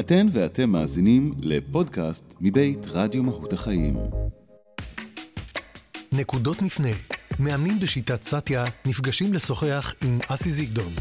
אתן ואתם מאזינים לפודקאסט מבית רדיו מהות החיים. נקודות מפנה. מאמנים בשיטת סאטיה נפגשים לשוחח עם אסי זיגדון.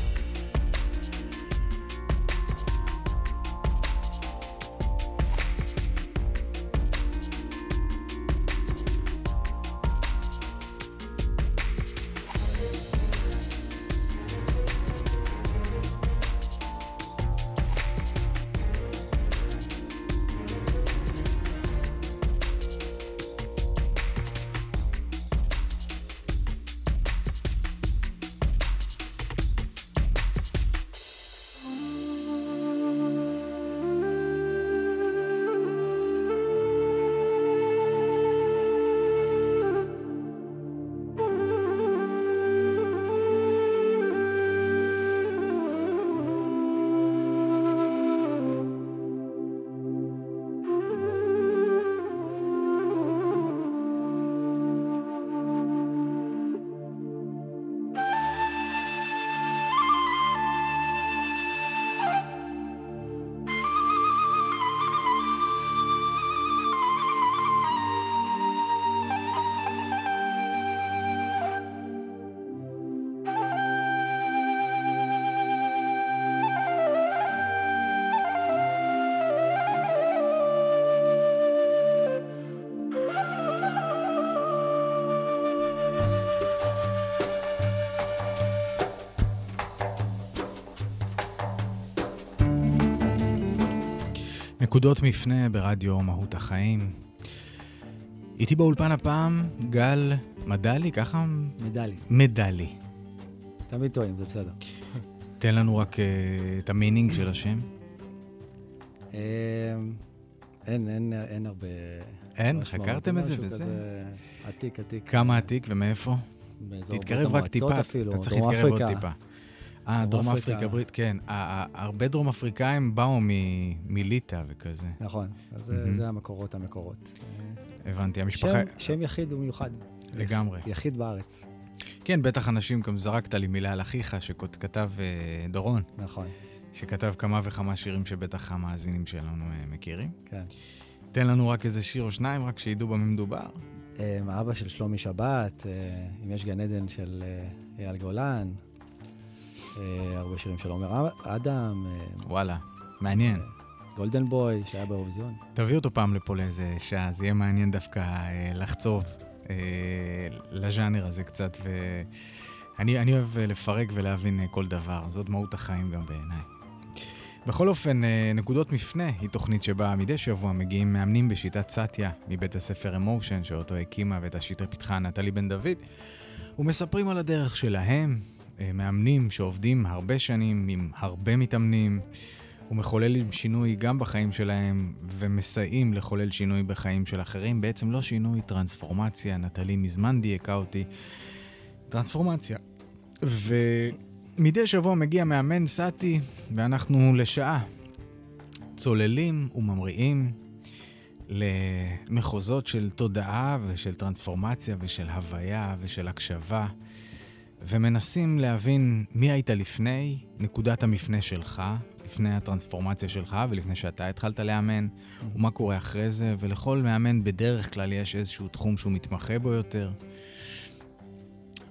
נקודות מפנה ברדיו מהות החיים. איתי באולפן הפעם גל מדלי, ככה? מדלי. מדלי. תמיד טועים, זה בסדר. תן לנו רק uh, את המינינג של השם. אמ, אין, אין, אין הרבה... אין? חקרתם את זה וזה? עתיק, עתיק. כמה עתיק ומאיפה? תתקרב רק טיפה, אתה צריך להתקרב עוד. טיפה. אה, דרום אפריקה. ברית, כן. הרבה דרום אפריקאים באו מ- מליטא וכזה. נכון, אז זה- המקורות, המקורות. הבנתי, המשפחה... שם- יחיד ומיוחד. לגמרי. יחיד בארץ, כן, בטח אנשים, גם זרקת לי מילה על אחיך, שכתב אה, דורון, נכון, שכתב כמה וכמה שירים שבטח המאזינים שלנו אה, מכירים. כן. תן לנו רק איזה שיר או שניים, רק שידעו במה מדובר. אה, אבא של שלומי שבת, אם יש גן עדן של אייל גולן, הרבה שירים של עומר אדם, אה, וואלה, מעניין. גולדן בוי, שהיה באירוויזיון. תביא אותו פעם לפה לאיזה שעה, זה יהיה מעניין דווקא אה, לחצוב אה, לז'אנר הזה קצת, ואני אני אוהב אה, לפרק ולהבין אה, כל דבר, זאת מהות החיים גם בעיניי. בכל אופן, אה, נקודות מפנה היא תוכנית שבה מדי שבוע מגיעים מאמנים בשיטת סאטיה מבית הספר אמושן, שאותו הקימה ואת השיטה פיתחה נטלי בן דוד, ומספרים על הדרך שלהם, אה, מאמנים שעובדים הרבה שנים עם הרבה מתאמנים, ומחוללים שינוי גם בחיים שלהם, ומסייעים לחולל שינוי בחיים של אחרים. בעצם לא שינוי, טרנספורמציה. נטלי מזמן דייקה אותי. טרנספורמציה. ומדי שבוע מגיע מאמן סאטי, ואנחנו לשעה צוללים וממריאים למחוזות של תודעה ושל טרנספורמציה ושל הוויה ושל הקשבה, ומנסים להבין מי היית לפני, נקודת המפנה שלך, לפני הטרנספורמציה שלך ולפני שאתה התחלת לאמן, ומה קורה אחרי זה, ולכל מאמן בדרך כלל יש איזשהו תחום שהוא מתמחה בו יותר.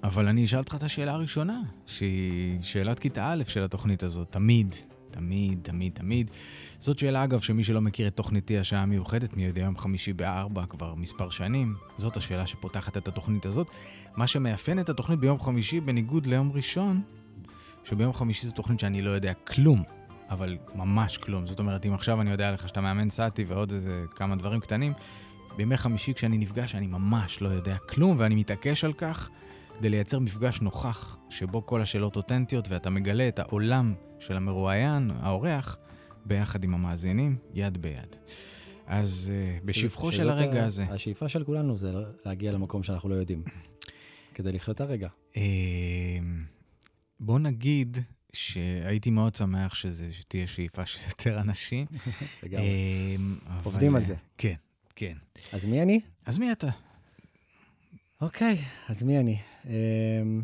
אבל אני אשאל אותך את השאלה הראשונה, שהיא שאלת כיתה א' של התוכנית הזאת, תמיד, תמיד, תמיד, תמיד. זאת שאלה, אגב, שמי שלא מכיר את תוכניתי השעה המיוחדת מידי יום חמישי בארבע כבר מספר שנים, זאת השאלה שפותחת את התוכנית הזאת. מה שמאפיין את התוכנית ביום חמישי, בניגוד ליום ראשון, שביום חמישי זו תוכנית שאני לא יודע כלום, אבל ממש כלום. זאת אומרת, אם עכשיו אני יודע לך שאתה מאמן סאטי ועוד איזה כמה דברים קטנים, בימי חמישי כשאני נפגש אני ממש לא יודע כלום, ואני מתעקש על כך כדי לייצר מפגש נוכח, שבו כל השאלות אותנטיות ואתה מגלה את העולם של המרואיין, האורח, ביחד עם המאזינים, יד ביד. אז uh, בשבחו של הרגע ה- הזה, השאיפה של כולנו זה להגיע למקום שאנחנו לא יודעים, כדי לחיות הרגע. אה, בוא נגיד שהייתי מאוד שמח שזה, שתהיה שאיפה של יותר אנשים. לגמרי. אה, אבל- עובדים על זה. כן, כן. אז מי אני? אז מי אתה? אוקיי, אז מי אני? אמ,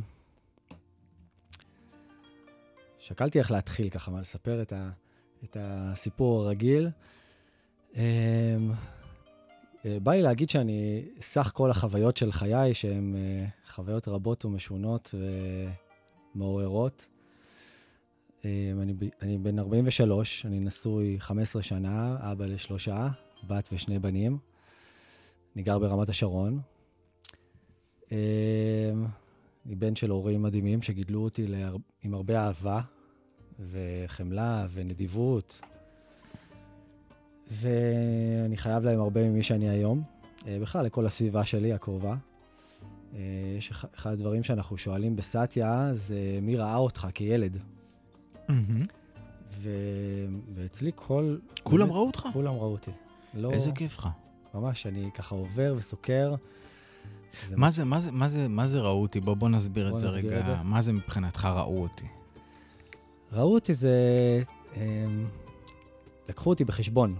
שקלתי איך להתחיל ככה, מה לספר את, ה, את הסיפור הרגיל. אמ, אה, בא לי להגיד שאני, סך כל החוויות של חיי, שהן אה, חוויות רבות ומשונות ומעוררות. אמ, אני, אני בן 43, אני נשוי 15 שנה, אבא לשלושה, בת ושני בנים. אני גר ברמת השרון. אמ, אני בן של הורים מדהימים שגידלו אותי להר... עם הרבה אהבה וחמלה ונדיבות. ואני חייב להם הרבה ממי שאני היום. אה, בכלל, לכל הסביבה שלי, הקרובה. אה, יש אחד הדברים שאנחנו שואלים בסטיה, זה מי ראה אותך כילד. ו... ואצלי כל... כולם באמת, ראו אותך? כולם ראו אותי. לא... איזה כיף לך. ממש, אני ככה עובר וסוקר. זה מה, זה, מה, זה, מה, זה, מה זה ראו אותי? בוא, בוא נסביר בוא את זה נסביר רגע. את זה. מה זה מבחינתך ראו אותי? ראו אותי זה... הם, לקחו אותי בחשבון.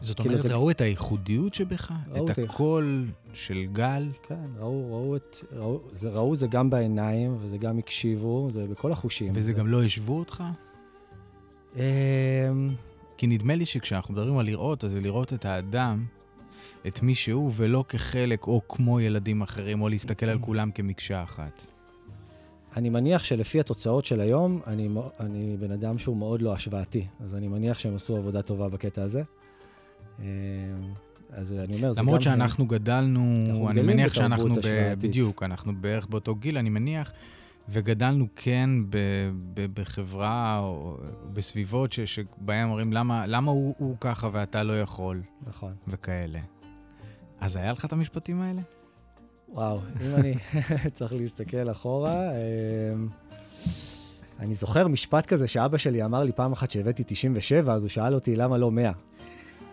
זאת כאילו אומרת, זה... ראו את הייחודיות שבך? את אותי. הקול של גל? כן, ראו, ראו את... ראו, זה, ראו זה גם בעיניים, וזה גם הקשיבו, זה בכל החושים. וזה זה... גם לא השוו אותך? כי נדמה לי שכשאנחנו מדברים על לראות, אז זה לראות את האדם, את מי שהוא, ולא כחלק או כמו ילדים אחרים, או להסתכל על כולם כמקשה אחת. אני מניח שלפי התוצאות של היום, אני, אני בן אדם שהוא מאוד לא השוואתי, אז אני מניח שהם עשו עבודה טובה בקטע הזה. אה, אז אני אומר, זה גם... למרות שאנחנו גדלנו, אני מניח שאנחנו, ב... בדיוק, אנחנו בערך באותו גיל, אני מניח, וגדלנו כן ב, ב, בחברה או בסביבות ש, שבהם אומרים, למה, למה הוא, הוא ככה ואתה לא יכול? נכון. וכאלה. אז היה לך את המשפטים האלה? וואו, אם אני צריך להסתכל אחורה, אמ, אני זוכר משפט כזה שאבא שלי אמר לי פעם אחת שהבאתי 97, אז הוא שאל אותי למה לא 100.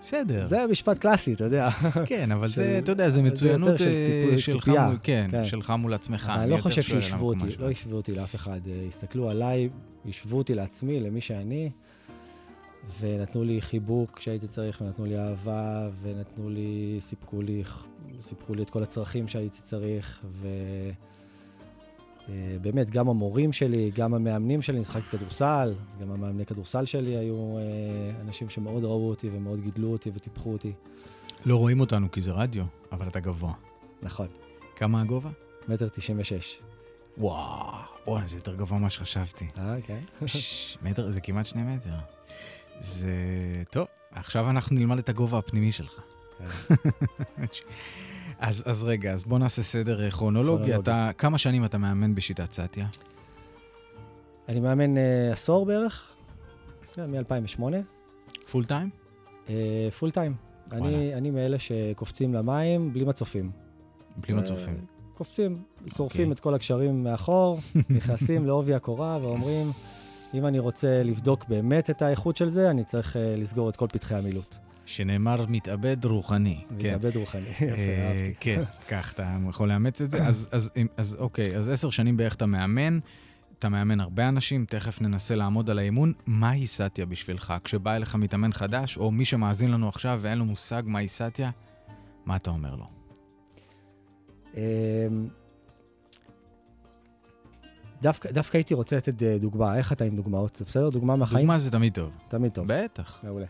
בסדר. זה משפט קלאסי, אתה יודע. כן, אבל זה, אתה יודע, זה מצוינות אה, שלך, כן, כן. שלך מול עצמך. אני לא חושב שישבו אותי, לא ישבו אותי לאף אחד. אה, הסתכלו עליי, ישבו אותי לעצמי, למי שאני, ונתנו לי חיבוק כשהייתי צריך, ונתנו לי אהבה, ונתנו לי, סיפקו לי, סיפקו לי את כל הצרכים שהייתי צריך, ו... אה, באמת, גם המורים שלי, גם המאמנים שלי, אני שחקתי כדורסל, אז גם המאמני כדורסל שלי היו אה, אנשים שמאוד ראו אותי ומאוד גידלו אותי וטיפחו אותי. לא רואים אותנו כי זה רדיו, אבל אתה גבוה. נכון. כמה הגובה? מטר תשעים ושש. וואו, וואי, זה יותר גבוה ממה שחשבתי. אה, כן? מטר, זה כמעט שני מטר. זה... טוב, עכשיו אנחנו נלמד את הגובה הפנימי שלך. אז, אז רגע, אז בוא נעשה סדר אה, כרונולוגי. אתה, כמה שנים אתה מאמן בשיטת סאטיה? אני מאמן אה, עשור בערך, כן, מ-2008. Full time? Full time. אני, אני מאלה שקופצים למים בלי מצופים. בלי מצופים. Uh, קופצים, שורפים okay. את כל הקשרים מאחור, נכנסים לעובי הקורה ואומרים, אם אני רוצה לבדוק באמת את האיכות של זה, אני צריך uh, לסגור את כל פתחי המילוט. שנאמר מתאבד רוחני. כן. מתאבד רוחני, יפה, אה, אהבתי. כן, כך, אתה יכול לאמץ את זה. אז, אז, אז אוקיי, אז עשר שנים בערך אתה מאמן, אתה מאמן הרבה אנשים, תכף ננסה לעמוד על האימון. מהי סטיה בשבילך? כשבא אליך מתאמן חדש, או מי שמאזין לנו עכשיו ואין לו מושג מהי סטיה, מה אתה אומר לו? דווקא, דווקא הייתי רוצה לתת אה, דוגמה. איך אתה עם דוגמאות? זה בסדר? דוגמה מהחיים? דוגמה זה תמיד טוב. תמיד טוב. בטח. מעולה.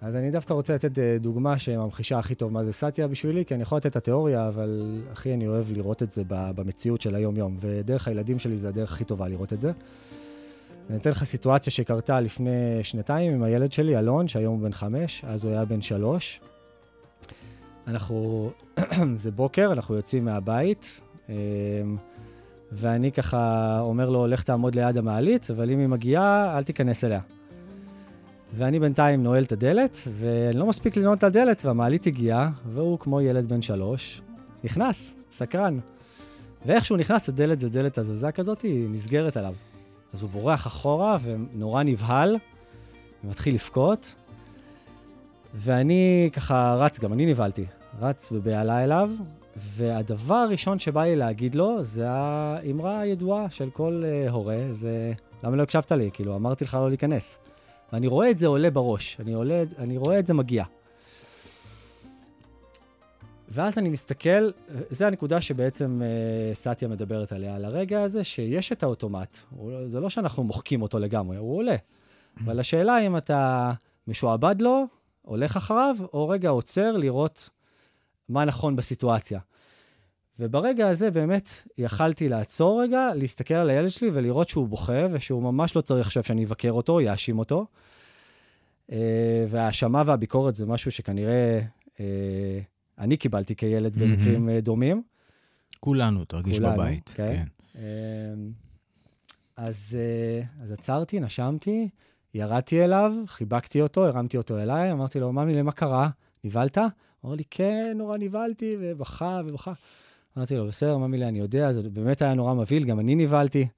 אז אני דווקא רוצה לתת אה, דוגמה שממחישה הכי טוב מה זה סאטיה בשבילי, כי אני יכול לתת את התיאוריה, אבל הכי אני אוהב לראות את זה במציאות של היום-יום, ודרך הילדים שלי זה הדרך הכי טובה לראות את זה. אני אתן לך סיטואציה שקרתה לפני שנתיים עם הילד שלי, אלון, שהיום הוא בן חמש, אז הוא היה בן שלוש. אנחנו, זה בוקר, אנחנו יוצאים מהבית, אמ, ואני ככה אומר לו, לך תעמוד ליד המעלית, אבל אם היא מגיעה, אל תיכנס אליה. ואני בינתיים נועל את הדלת, ואני לא מספיק לנעול את הדלת, והמעלית הגיעה, והוא כמו ילד בן שלוש, נכנס, סקרן. ואיך שהוא נכנס, הדלת זה דלת הזזה כזאת, היא נסגרת עליו. אז הוא בורח אחורה ונורא נבהל, ומתחיל לבכות. ואני ככה רץ, גם אני נבהלתי, רץ בבהלה אליו, והדבר הראשון שבא לי להגיד לו, זה האמרה הידועה של כל uh, הורה, זה למה לא הקשבת לי? כאילו, אמרתי לך לא להיכנס. ואני רואה את זה עולה בראש, אני, עולה, אני רואה את זה מגיע. ואז אני מסתכל, זו הנקודה שבעצם uh, סטיה מדברת עליה, על הרגע הזה שיש את האוטומט. זה לא שאנחנו מוחקים אותו לגמרי, הוא עולה. אבל השאלה אם אתה משועבד לו, הולך אחריו, או רגע עוצר לראות מה נכון בסיטואציה. וברגע הזה באמת יכלתי לעצור רגע, להסתכל על הילד שלי ולראות שהוא בוכה, ושהוא ממש לא צריך עכשיו שאני אבקר אותו, יאשים אותו. אה, וההאשמה והביקורת זה משהו שכנראה אה, אני קיבלתי כילד במקרים אה, דומים. כולנו, תרגיש כולנו, בבית. כן. כן. אז, אז עצרתי, נשמתי, ירדתי אליו, חיבקתי אותו, הרמתי אותו אליי, אמרתי לו, ממי, למה קרה? נבהלת? אמר לי, כן, נורא נבהלתי, ובכה ובכה. אמרתי לו, בסדר, ממי, אני יודע, זה באמת היה נורא מבהיל, גם אני נבהלתי.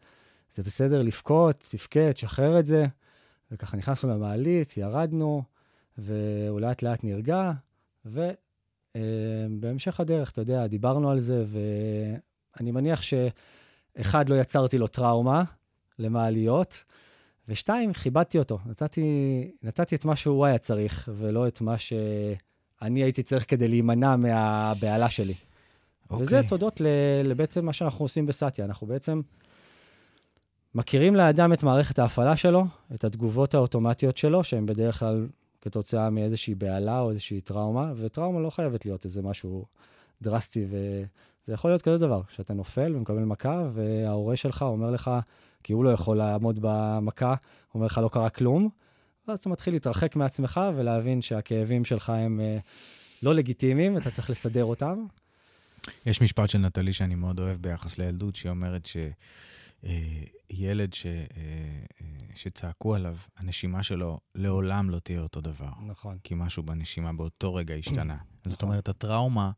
זה בסדר לבכות, תבכה, תשחרר את זה. וככה נכנסנו למעלית, ירדנו, והוא לאט לאט נרגע, ובהמשך הדרך, אתה יודע, דיברנו על זה, ואני מניח שאחד, לא יצרתי לו טראומה למעליות, ושתיים, כיבדתי אותו. נתתי, נתתי את מה שהוא היה צריך, ולא את מה שאני הייתי צריך כדי להימנע מהבהלה שלי. אוקיי. וזה תודות ל- לבעצם מה שאנחנו עושים בסאטיה. אנחנו בעצם מכירים לאדם את מערכת ההפעלה שלו, את התגובות האוטומטיות שלו, שהן בדרך כלל כתוצאה מאיזושהי בהלה או איזושהי טראומה, וטראומה לא חייבת להיות איזה משהו דרסטי, וזה יכול להיות כזה דבר, שאתה נופל ומקבל מכה, וההורה שלך אומר לך, כי הוא לא יכול לעמוד במכה, אומר לך, לא קרה כלום, ואז אתה מתחיל להתרחק מעצמך ולהבין שהכאבים שלך הם אה, לא לגיטימיים, אתה צריך לסדר אותם. יש משפט של נטלי שאני מאוד אוהב ביחס לילדות, שהיא אומרת שילד ש, אה, אה, שצעקו עליו, הנשימה שלו לעולם לא תהיה אותו דבר. נכון. כי משהו בנשימה באותו רגע השתנה. אז זאת נכון. אומרת, הטראומה,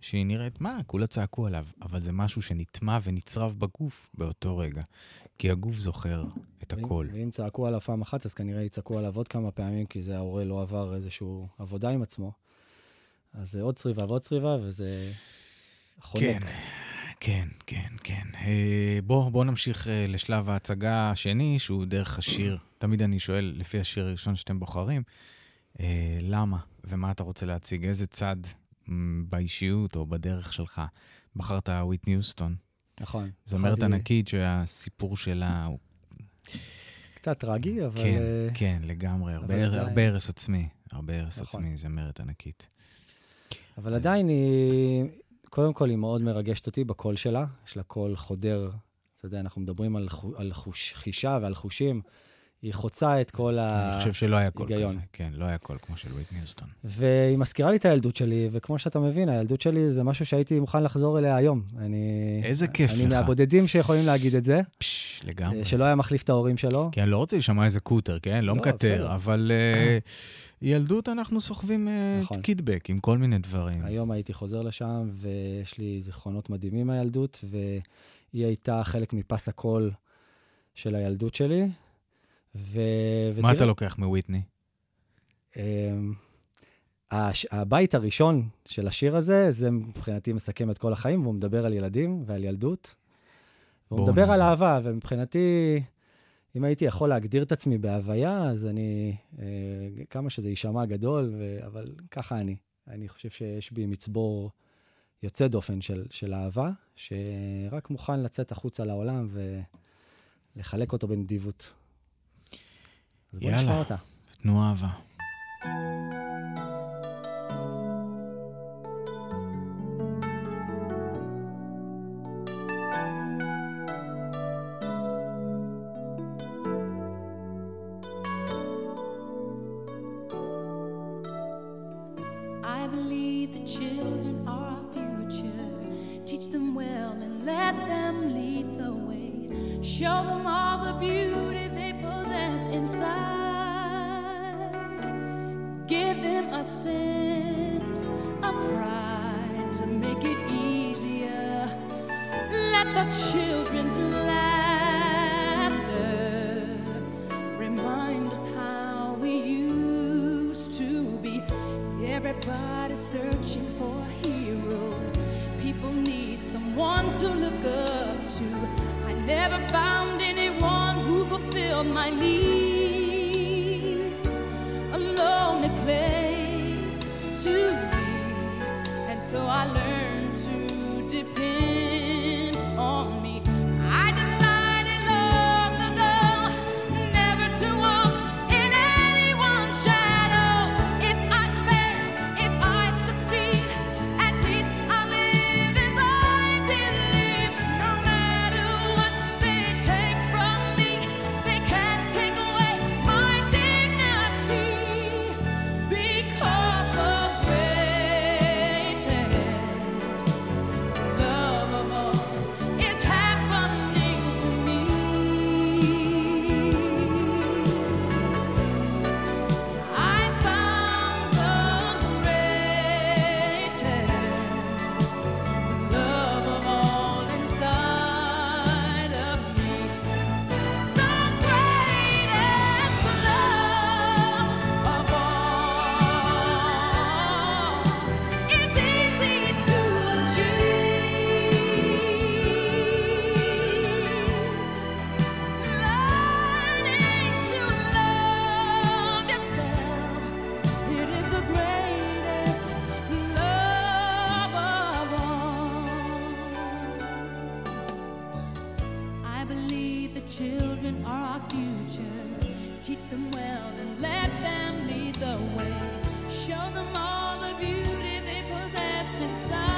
שהיא נראית, מה, כולה צעקו עליו, אבל זה משהו שנטמע ונצרב בגוף באותו רגע. כי הגוף זוכר את ואם- הכל. ואם צעקו עליו פעם אחת, אז כנראה יצעקו עליו עוד כמה פעמים, כי זה ההורה לא עבר איזושהי עבודה עם עצמו. אז זה עוד צריבה ועוד צריבה, וזה חונק. כן, כן, כן, כן. אה, בוא, בוא נמשיך אה, לשלב ההצגה השני, שהוא דרך השיר. תמיד אני שואל, לפי השיר הראשון שאתם בוחרים, אה, למה ומה אתה רוצה להציג? איזה צד באישיות או בדרך שלך בחרת וויטני יוסטון? נכון. זמרת ענקית שהסיפור שלה הוא... קצת טרגי, אבל... כן, אה, כן, לגמרי. הרבה הרס עצמי. הרבה הרס נכון. עצמי, זמרת ענקית. אבל עדיין היא, קודם כל היא מאוד מרגשת אותי בקול שלה, יש לה קול חודר, אתה יודע, אנחנו מדברים על, חו, על חוש, חישה ועל חושים, היא חוצה את כל ה... אני חושב שלא היה קול. כזה. כן, לא היה קול כמו של וויטני יוסטון. והיא מזכירה לי את הילדות שלי, וכמו שאתה מבין, הילדות שלי זה משהו שהייתי מוכן לחזור אליה היום. אני... איזה כיף אני לך. מהבודדים שיכולים להגיד את זה, פשש, לגמרי. אה, שלא היה מחליף את ההורים שלו. אני לא רוצה לשמוע איזה קוטר, כן? לא לא, מקטר, בסדר. אבל אה, ילדות אנחנו סוחבים אה, נכון. קידבק עם כל מיני דברים. היום הייתי חוזר לשם, ויש לי זיכרונות מדהימים מהילדות, והיא הייתה חלק מפס הקול של הילדות שלי. ו... מה אתה לוקח מוויטני? אמ, הש... הבית הראשון של השיר הזה, זה מבחינתי מסכם את כל החיים, והוא מדבר על ילדים ועל ילדות. והוא בואו מדבר על נאזין. אהבה, ומבחינתי, אם הייתי יכול להגדיר את עצמי בהוויה, אז אני, אה, כמה שזה יישמע גדול, ו... אבל ככה אני. אני חושב שיש בי מצבור יוצא דופן של, של אהבה, שרק מוכן לצאת החוצה לעולם ולחלק אותו בנדיבות. אז בוא יאללה. נשמע אותה. תנו אהבה. I believe the children are our future. Teach them well and let them lead the way. Show them all the beauty Give them a pride to make it easier. Let the children's laughter remind us how we used to be. Everybody's searching for a hero. People need someone to look up to. I never found anyone who fulfilled my needs. Children are our future. Teach them well and let them lead the way. Show them all the beauty they possess inside.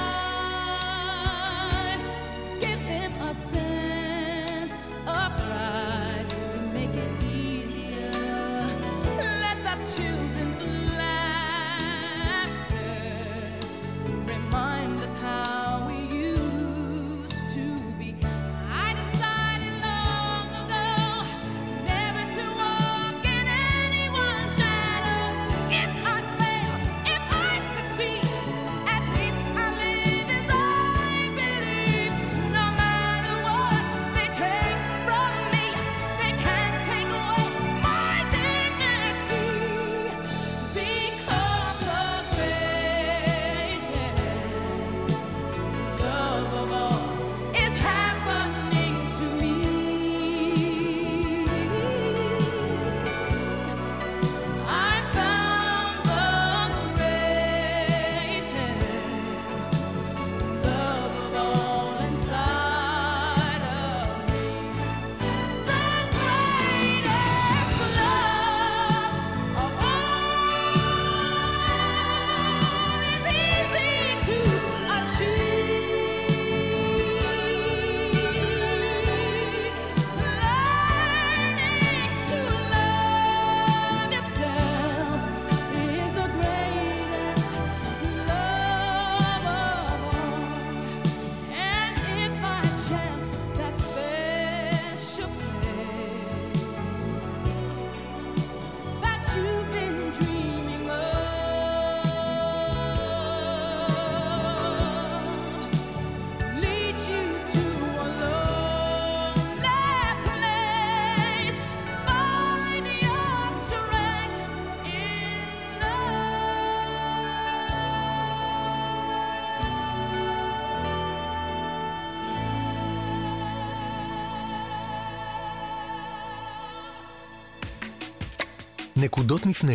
נקודות מפנה.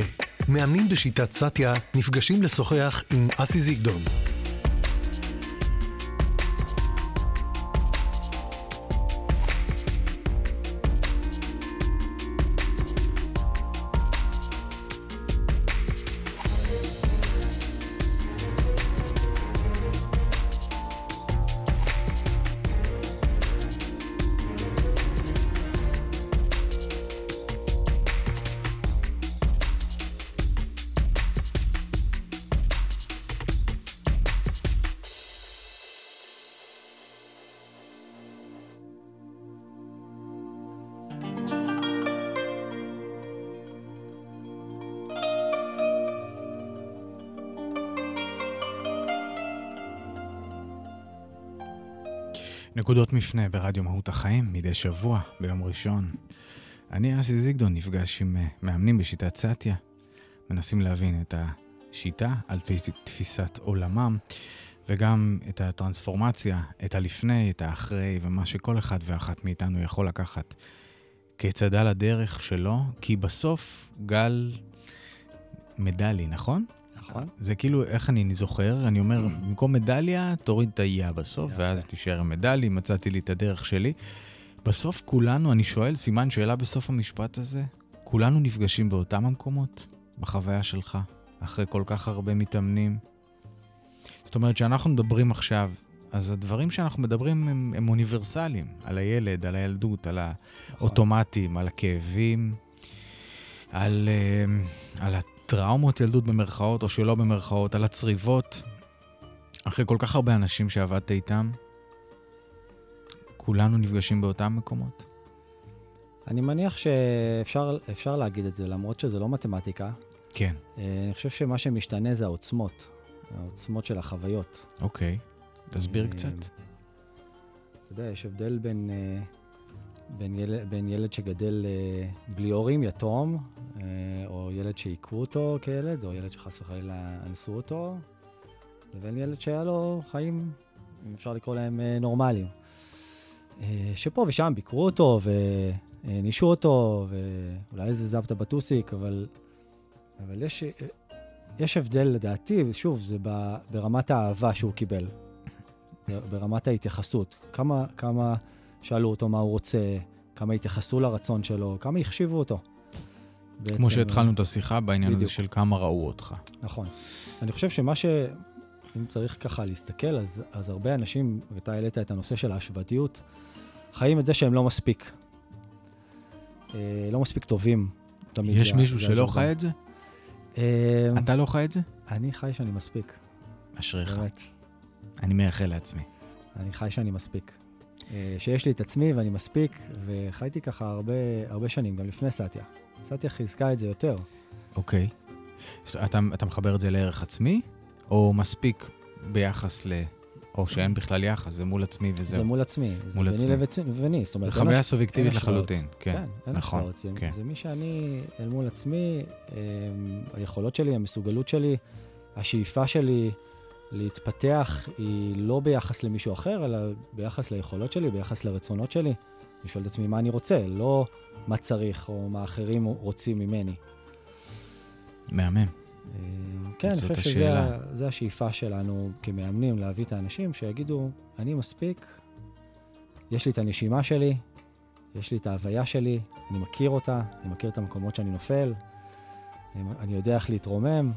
מאמנים בשיטת סאטיה נפגשים לשוחח עם אסי זיגדון. נקודות מפנה ברדיו מהות החיים, מדי שבוע, ביום ראשון. אני, אסי זיגדון, נפגש עם אה, מאמנים בשיטת סאטיה. מנסים להבין את השיטה על פי תפיסת עולמם, וגם את הטרנספורמציה, את הלפני, את האחרי, ומה שכל אחד ואחת מאיתנו יכול לקחת כצעדה לדרך שלו, כי בסוף גל מדלי, נכון? נכון? זה כאילו, איך אני זוכר? אני אומר, במקום מדליה, תוריד את האייה בסוף, יפה. ואז תישאר עם מדלי, מצאתי לי את הדרך שלי. בסוף כולנו, אני שואל, סימן שאלה בסוף המשפט הזה, כולנו נפגשים באותם המקומות, בחוויה שלך, אחרי כל כך הרבה מתאמנים. זאת אומרת, כשאנחנו מדברים עכשיו, אז הדברים שאנחנו מדברים הם, הם אוניברסליים, על הילד, על הילדות, על האוטומטים, על הכאבים, על, אה, על הטראומות ילדות במרכאות או שלא במרכאות, על הצריבות. אחרי כל כך הרבה אנשים שעבדת איתם, כולנו נפגשים באותם מקומות? אני מניח שאפשר אפשר להגיד את זה, למרות שזה לא מתמטיקה. כן. אה, אני חושב שמה שמשתנה זה העוצמות, העוצמות של החוויות. אוקיי. תסביר אה, קצת. אתה יודע, יש הבדל בין, אה, בין, ילד, בין ילד שגדל אה, בלי הורים, יתום, אה, או ילד שהיכו אותו כילד, או ילד שחס וחלילה אנסו אותו, לבין ילד שהיה לו חיים, אם אפשר לקרוא להם אה, נורמליים. אה, שפה ושם ביקרו אותו והענישו אותו, ואולי איזה זפטה בטוסיק, אבל, אבל יש, אה, יש הבדל לדעתי, ושוב, זה ב- ברמת האהבה שהוא קיבל. ברמת ההתייחסות. כמה, כמה שאלו אותו מה הוא רוצה, כמה התייחסו לרצון שלו, כמה החשיבו אותו. בעצם... כמו שהתחלנו את השיחה בעניין הזה בדיוק. של כמה ראו אותך. נכון. אני חושב שמה ש... אם צריך ככה להסתכל, אז, אז הרבה אנשים, ואתה העלית את הנושא של ההשוואתיות, חיים את זה שהם לא מספיק. אה, לא מספיק טובים. תמיד יש מישהו שלא. חי את זה? אה, אתה לא חי את זה? אני חי שאני מספיק, אשריך. באמת. אני מייחל לעצמי. אני חי שאני מספיק. אה, שיש לי את עצמי ואני מספיק, וחייתי ככה הרבה, הרבה שנים, גם לפני סטיה. סטיה חיזקה את זה יותר. אוקיי. אז אתה, אתה מחבר את זה לערך עצמי, או מספיק ביחס ל... או שאין בכלל יחס, זה מול עצמי זה וזהו. מול עצמי, זה מול ביני. לביני. זאת אומרת, זה חוויה הש- סובייקטיבית. לחלוטין. כן, כן, אין נכון. השוואות. זה, כן. זה מי שאני אל מול עצמי, אמ, היכולות שלי, המסוגלות שלי, השאיפה שלי להתפתח היא לא ביחס למישהו אחר, אלא ביחס ליכולות שלי, ביחס לרצונות שלי. אני שואל את עצמי מה אני רוצה, לא מה צריך או מה אחרים רוצים ממני. מהמם. אמ, כן, אני חושב זה השאיפה שלנו כמאמנים, להביא את האנשים שיגידו, אני מספיק, יש לי את הנשימה שלי, יש לי את ההוויה שלי, אני מכיר אותה, אני מכיר את המקומות שאני נופל, אני, אני יודע איך להתרומם,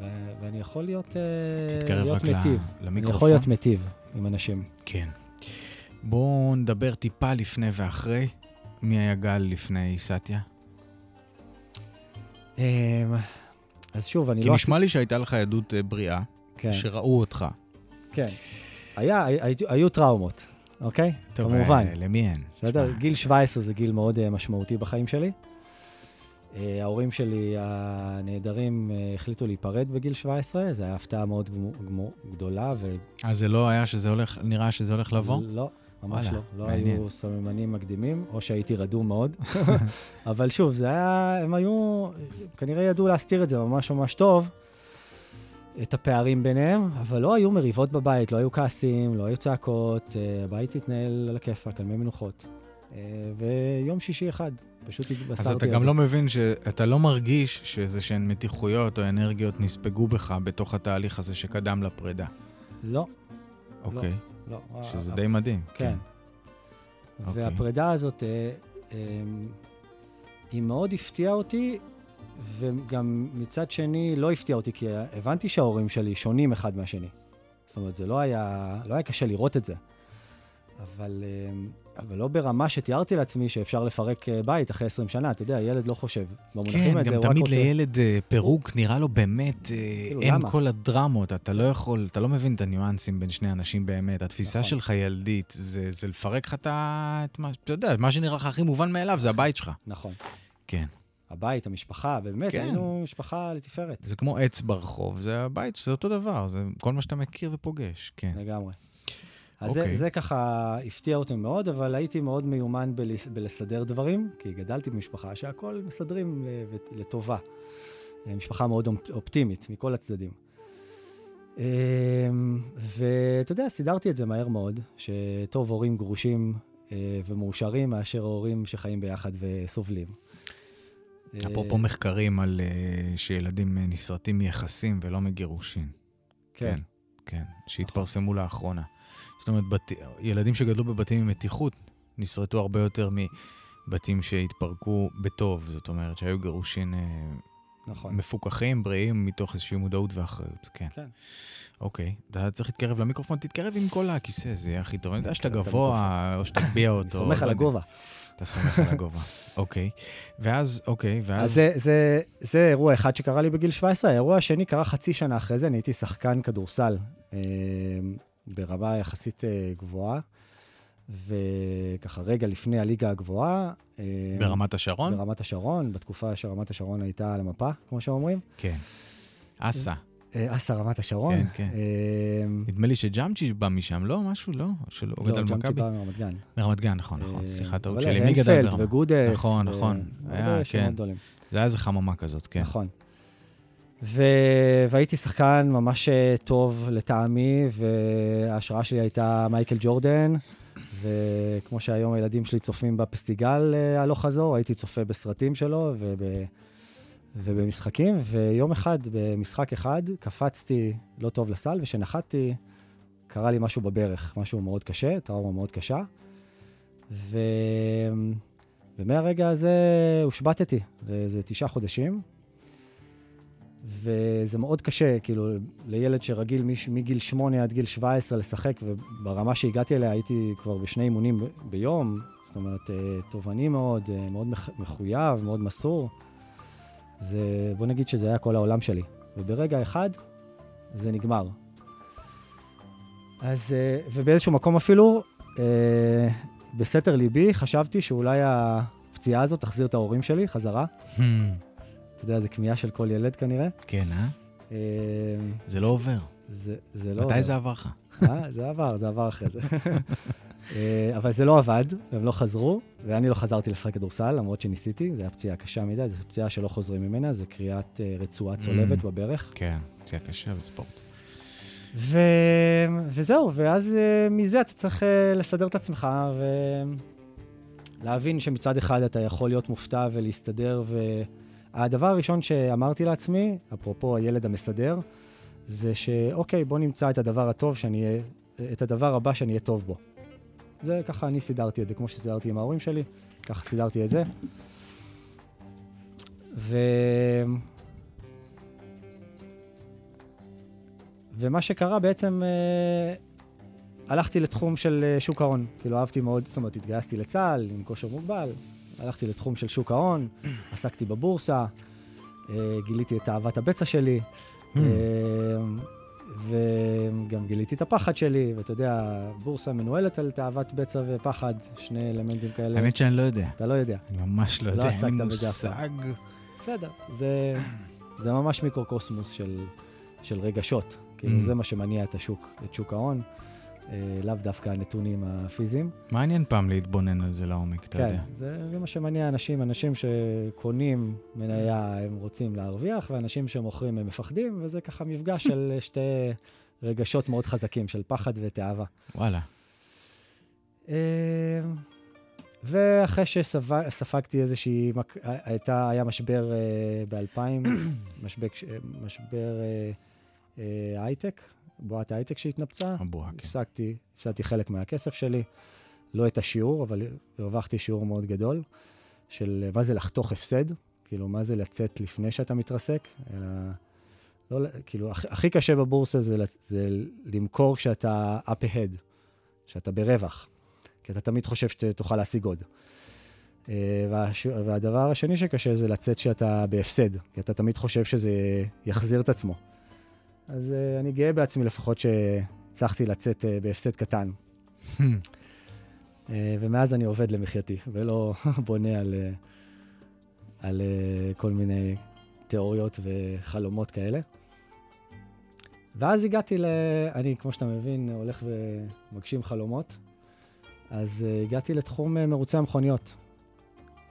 ו- ואני יכול להיות, אה, להיות מיטיב. אני למיקרופון. יכול להיות מיטיב עם אנשים. כן. בואו נדבר טיפה לפני ואחרי. מי היה גל לפני סטיה? אמ, אז שוב, אני כי לא... נשמע לי שהייתה לך עדות אה, בריאה, כן, שראו אותך. כן. היה, היו, היו טראומות, אוקיי? טוב, כמובן. אה, למי אין? בסדר? גיל 17 זה גיל מאוד משמעותי בחיים שלי. אה, ההורים שלי הנהדרים אה, החליטו להיפרד בגיל 17, זו הייתה הפתעה מאוד גדולה, ו... אז זה לא היה שזה הולך, נראה שזה הולך לבוא? לא, ממש וואלה, לא. לא מעניין. היו סממנים מקדימים, או שהייתי רדום מאוד. אבל שוב, זה היה, הם היו, כנראה ידעו להסתיר את זה ממש ממש טוב, את הפערים ביניהם, אבל לא היו מריבות בבית, לא היו כעסים, לא היו צעקות, אה, הבית התנהל על הכיפאק, על מי מנוחות. אה, ויום שישי אחד, פשוט התבשרתי אז על אתה זה. גם לא מבין שאתה לא מרגיש שאיזה שהן מתיחויות או אנרגיות נספגו בך בתוך התהליך הזה שקדם לפרידה. לא, אוקיי. לא. שזה ה- די מדהים. כן. אוקיי. והפרידה הזאת, אה, אה, היא מאוד הפתיעה אותי, וגם מצד שני לא הפתיעה אותי, כי הבנתי שההורים שלי שונים אחד מהשני. זאת אומרת, זה לא היה, לא היה קשה לראות את זה. אבל, אה, אבל לא ברמה שתיארתי לעצמי שאפשר לפרק אה, בית אחרי 20 שנה. אתה יודע, ילד לא חושב. במונחים כן, גם תמיד רוצה... לילד אה, פירוק נראה לו באמת, אה, כאילו, אין למה? כל הדרמות, אתה לא יכול, אתה לא מבין את הניואנסים בין שני אנשים באמת. התפיסה נכון. שלך ילדית, זה זה לפרק לך את ה... אתה יודע, מה שנראה לך הכי מובן מאליו, זה הבית שלך. נכון. כן. הבית, המשפחה, באמת, כן. היינו משפחה לתפארת. זה כמו עץ ברחוב, זה הבית, זה אותו דבר, זה כל מה שאתה מכיר ופוגש, כן. לגמרי. אז אוקיי. זה, זה ככה הפתיע אותי מאוד, אבל הייתי מאוד מיומן בלס, בלסדר דברים, כי גדלתי במשפחה שהכל מסדרים לטובה. אה, משפחה מאוד אופ- אופטימית מכל הצדדים. אמ, ואתה יודע, סידרתי את זה מהר מאוד, שטוב הורים גרושים אה, ומאושרים מאשר הורים שחיים ביחד וסובלים. אפרופו אה, מחקרים על שילדים נסרטים מיחסים ולא מגירושין. כן, כן, שהתפרסמו לאחרונה. זאת אומרת, בת... ילדים שגדלו בבתים עם מתיחות נסרטו הרבה יותר מבתים שהתפרקו בטוב. זאת אומרת, שהיו גירושין אה, נכון. מפוקחים, בריאים, מתוך איזושהי מודעות ואחריות. כן. כן. אוקיי, אתה צריך להתקרב למיקרופון, תתקרב עם כל הכיסא, זה יהיה הכי טוב. אני יודע שאתה אתה גבוה, או שתגביה אותו. אני סומך לא על. הגובה. אתה סומך על הגובה. אוקיי. ואז, אוקיי, ואז... אז זה, זה, זה אירוע אחד שקרה לי בגיל 17. האירוע השני קרה חצי שנה אחרי זה, אני הייתי שחקן כדורסל אה, ברמה יחסית אה, גבוהה, וככה רגע לפני הליגה הגבוהה. אה, ברמת השרון? ברמת השרון, בתקופה שרמת השרון הייתה על המפה, כמו שאומרים. כן. אסה. אה, אסה רמת השרון. כן, כן. נדמה לי שג'אמצ'י בא משם, לא? משהו, לא? שלא, הוא לא, גדל ג'אמצ'י במכבי? בא מרמת גן. מרמת גן, נכון, נכון. סליחה, טעות שלי. מי גדל ברמת? וגודס. נכון, נכון. היה, כן. זה היה איזה חממה כזאת, כן. נכון. ו... והייתי שחקן ממש אה, טוב לטעמי, וההשראה שלי הייתה מייקל ג'ורדן, וכמו שהיום הילדים שלי צופים בפסטיגל אה, הלוך חזור, הייתי צופה בסרטים שלו וב... ובמשחקים, ויום אחד, במשחק אחד, קפצתי לא טוב לסל, וכשנחתתי, קרה לי משהו בברך, משהו מאוד קשה, טראומה מאוד קשה. ו... ומהרגע הזה הושבתתי לאיזה תשעה חודשים, וזה מאוד קשה, כאילו, לילד שרגיל מגיל שמונה עד גיל 17 לשחק, וברמה שהגעתי אליה הייתי כבר בשני אימונים ביום, זאת אומרת, אה, תובעני מאוד, אה, מאוד מח- מחויב, מאוד מסור. זה, בוא נגיד שזה היה כל העולם שלי. וברגע אחד, זה נגמר. אז, אה, ובאיזשהו מקום אפילו, בסתר ליבי, חשבתי שאולי הפציעה הזאת תחזיר את ההורים שלי חזרה. אתה יודע, זו כמיהה של כל ילד כנראה. כן, אה? אה, זה לא עובר. זה, זה לא... מתי זה עבר לך? אה, זה עבר, זה עבר אחרי זה. אה, אבל זה לא עבד, הם לא חזרו, ואני לא חזרתי לשחק כדורסל, למרות שניסיתי, זו הייתה פציעה קשה מדי, זו פציעה שלא חוזרים ממנה, זה קריאת אה, רצועה צולבת Mm. בברך. כן, פציעה קשה בספורט. ו... וזהו, ואז מזה אתה צריך לסדר את עצמך ולהבין שמצד אחד אתה יכול להיות מופתע ולהסתדר, והדבר הראשון שאמרתי לעצמי, אפרופו הילד המסדר, זה שאוקיי, בוא נמצא את הדבר הטוב שאני אהיה, את הדבר הבא שאני אהיה טוב בו. זה ככה אני סידרתי את זה, כמו שסידרתי עם ההורים שלי, ככה סידרתי את זה. ו... ומה שקרה בעצם, אה, הלכתי לתחום של אה, שוק ההון. כאילו אהבתי מאוד, זאת אומרת, התגייסתי לצה"ל עם כושר מוגבל, הלכתי לתחום של שוק ההון, עסקתי בבורסה, אה, גיליתי את אהבת הבצע שלי, אה, וגם גיליתי את הפחד שלי, ואתה יודע, בורסה מנוהלת על תאוות בצע ופחד, שני אלמנטים כאלה. האמת שאני לא יודע. אתה לא יודע. ממש לא לא יודע, אין לי מושג. בסדר, זה, זה ממש מיקרוקוסמוס של, של רגשות. כאילו, Mm. זה מה שמניע את השוק, את שוק ההון, לאו דווקא הנתונים הפיזיים. מעניין פעם להתבונן על זה לעומק, אתה כן, יודע. זה, זה מה שמניע אנשים. אנשים שקונים מניה, הם רוצים להרוויח, ואנשים שמוכרים, הם מפחדים, וזה ככה מפגש של שתי רגשות מאוד חזקים, של פחד ותאווה. וואלה. אה, ואחרי שספגתי איזושהי, הייתה, היה משבר ב-2000, משבר, אה, אה, הייטק, בועת הייטק שהתנפצה. הבועה, כן. הפסקתי, הפסדתי חלק מהכסף שלי, לא את השיעור, אבל הרווחתי שיעור מאוד גדול, של מה זה לחתוך הפסד, כאילו, מה זה לצאת לפני שאתה מתרסק, אלא... לא, כאילו, הכ- הכי קשה בבורסה זה, זה למכור כשאתה up ahead, שאתה ברווח, כי אתה תמיד חושב שתוכל להשיג עוד. אה, והש... והדבר השני שקשה זה לצאת כשאתה בהפסד, כי אתה תמיד חושב שזה יחזיר את עצמו. אז uh, אני גאה בעצמי לפחות שהצלחתי לצאת uh, בהפסד קטן. Hmm. Uh, ומאז אני עובד למחייתי, ולא בונה על, uh, על uh, כל מיני תיאוריות וחלומות כאלה. ואז הגעתי ל... אני, כמו שאתה מבין, הולך ומגשים חלומות. אז uh, הגעתי לתחום uh, מרוצי המכוניות,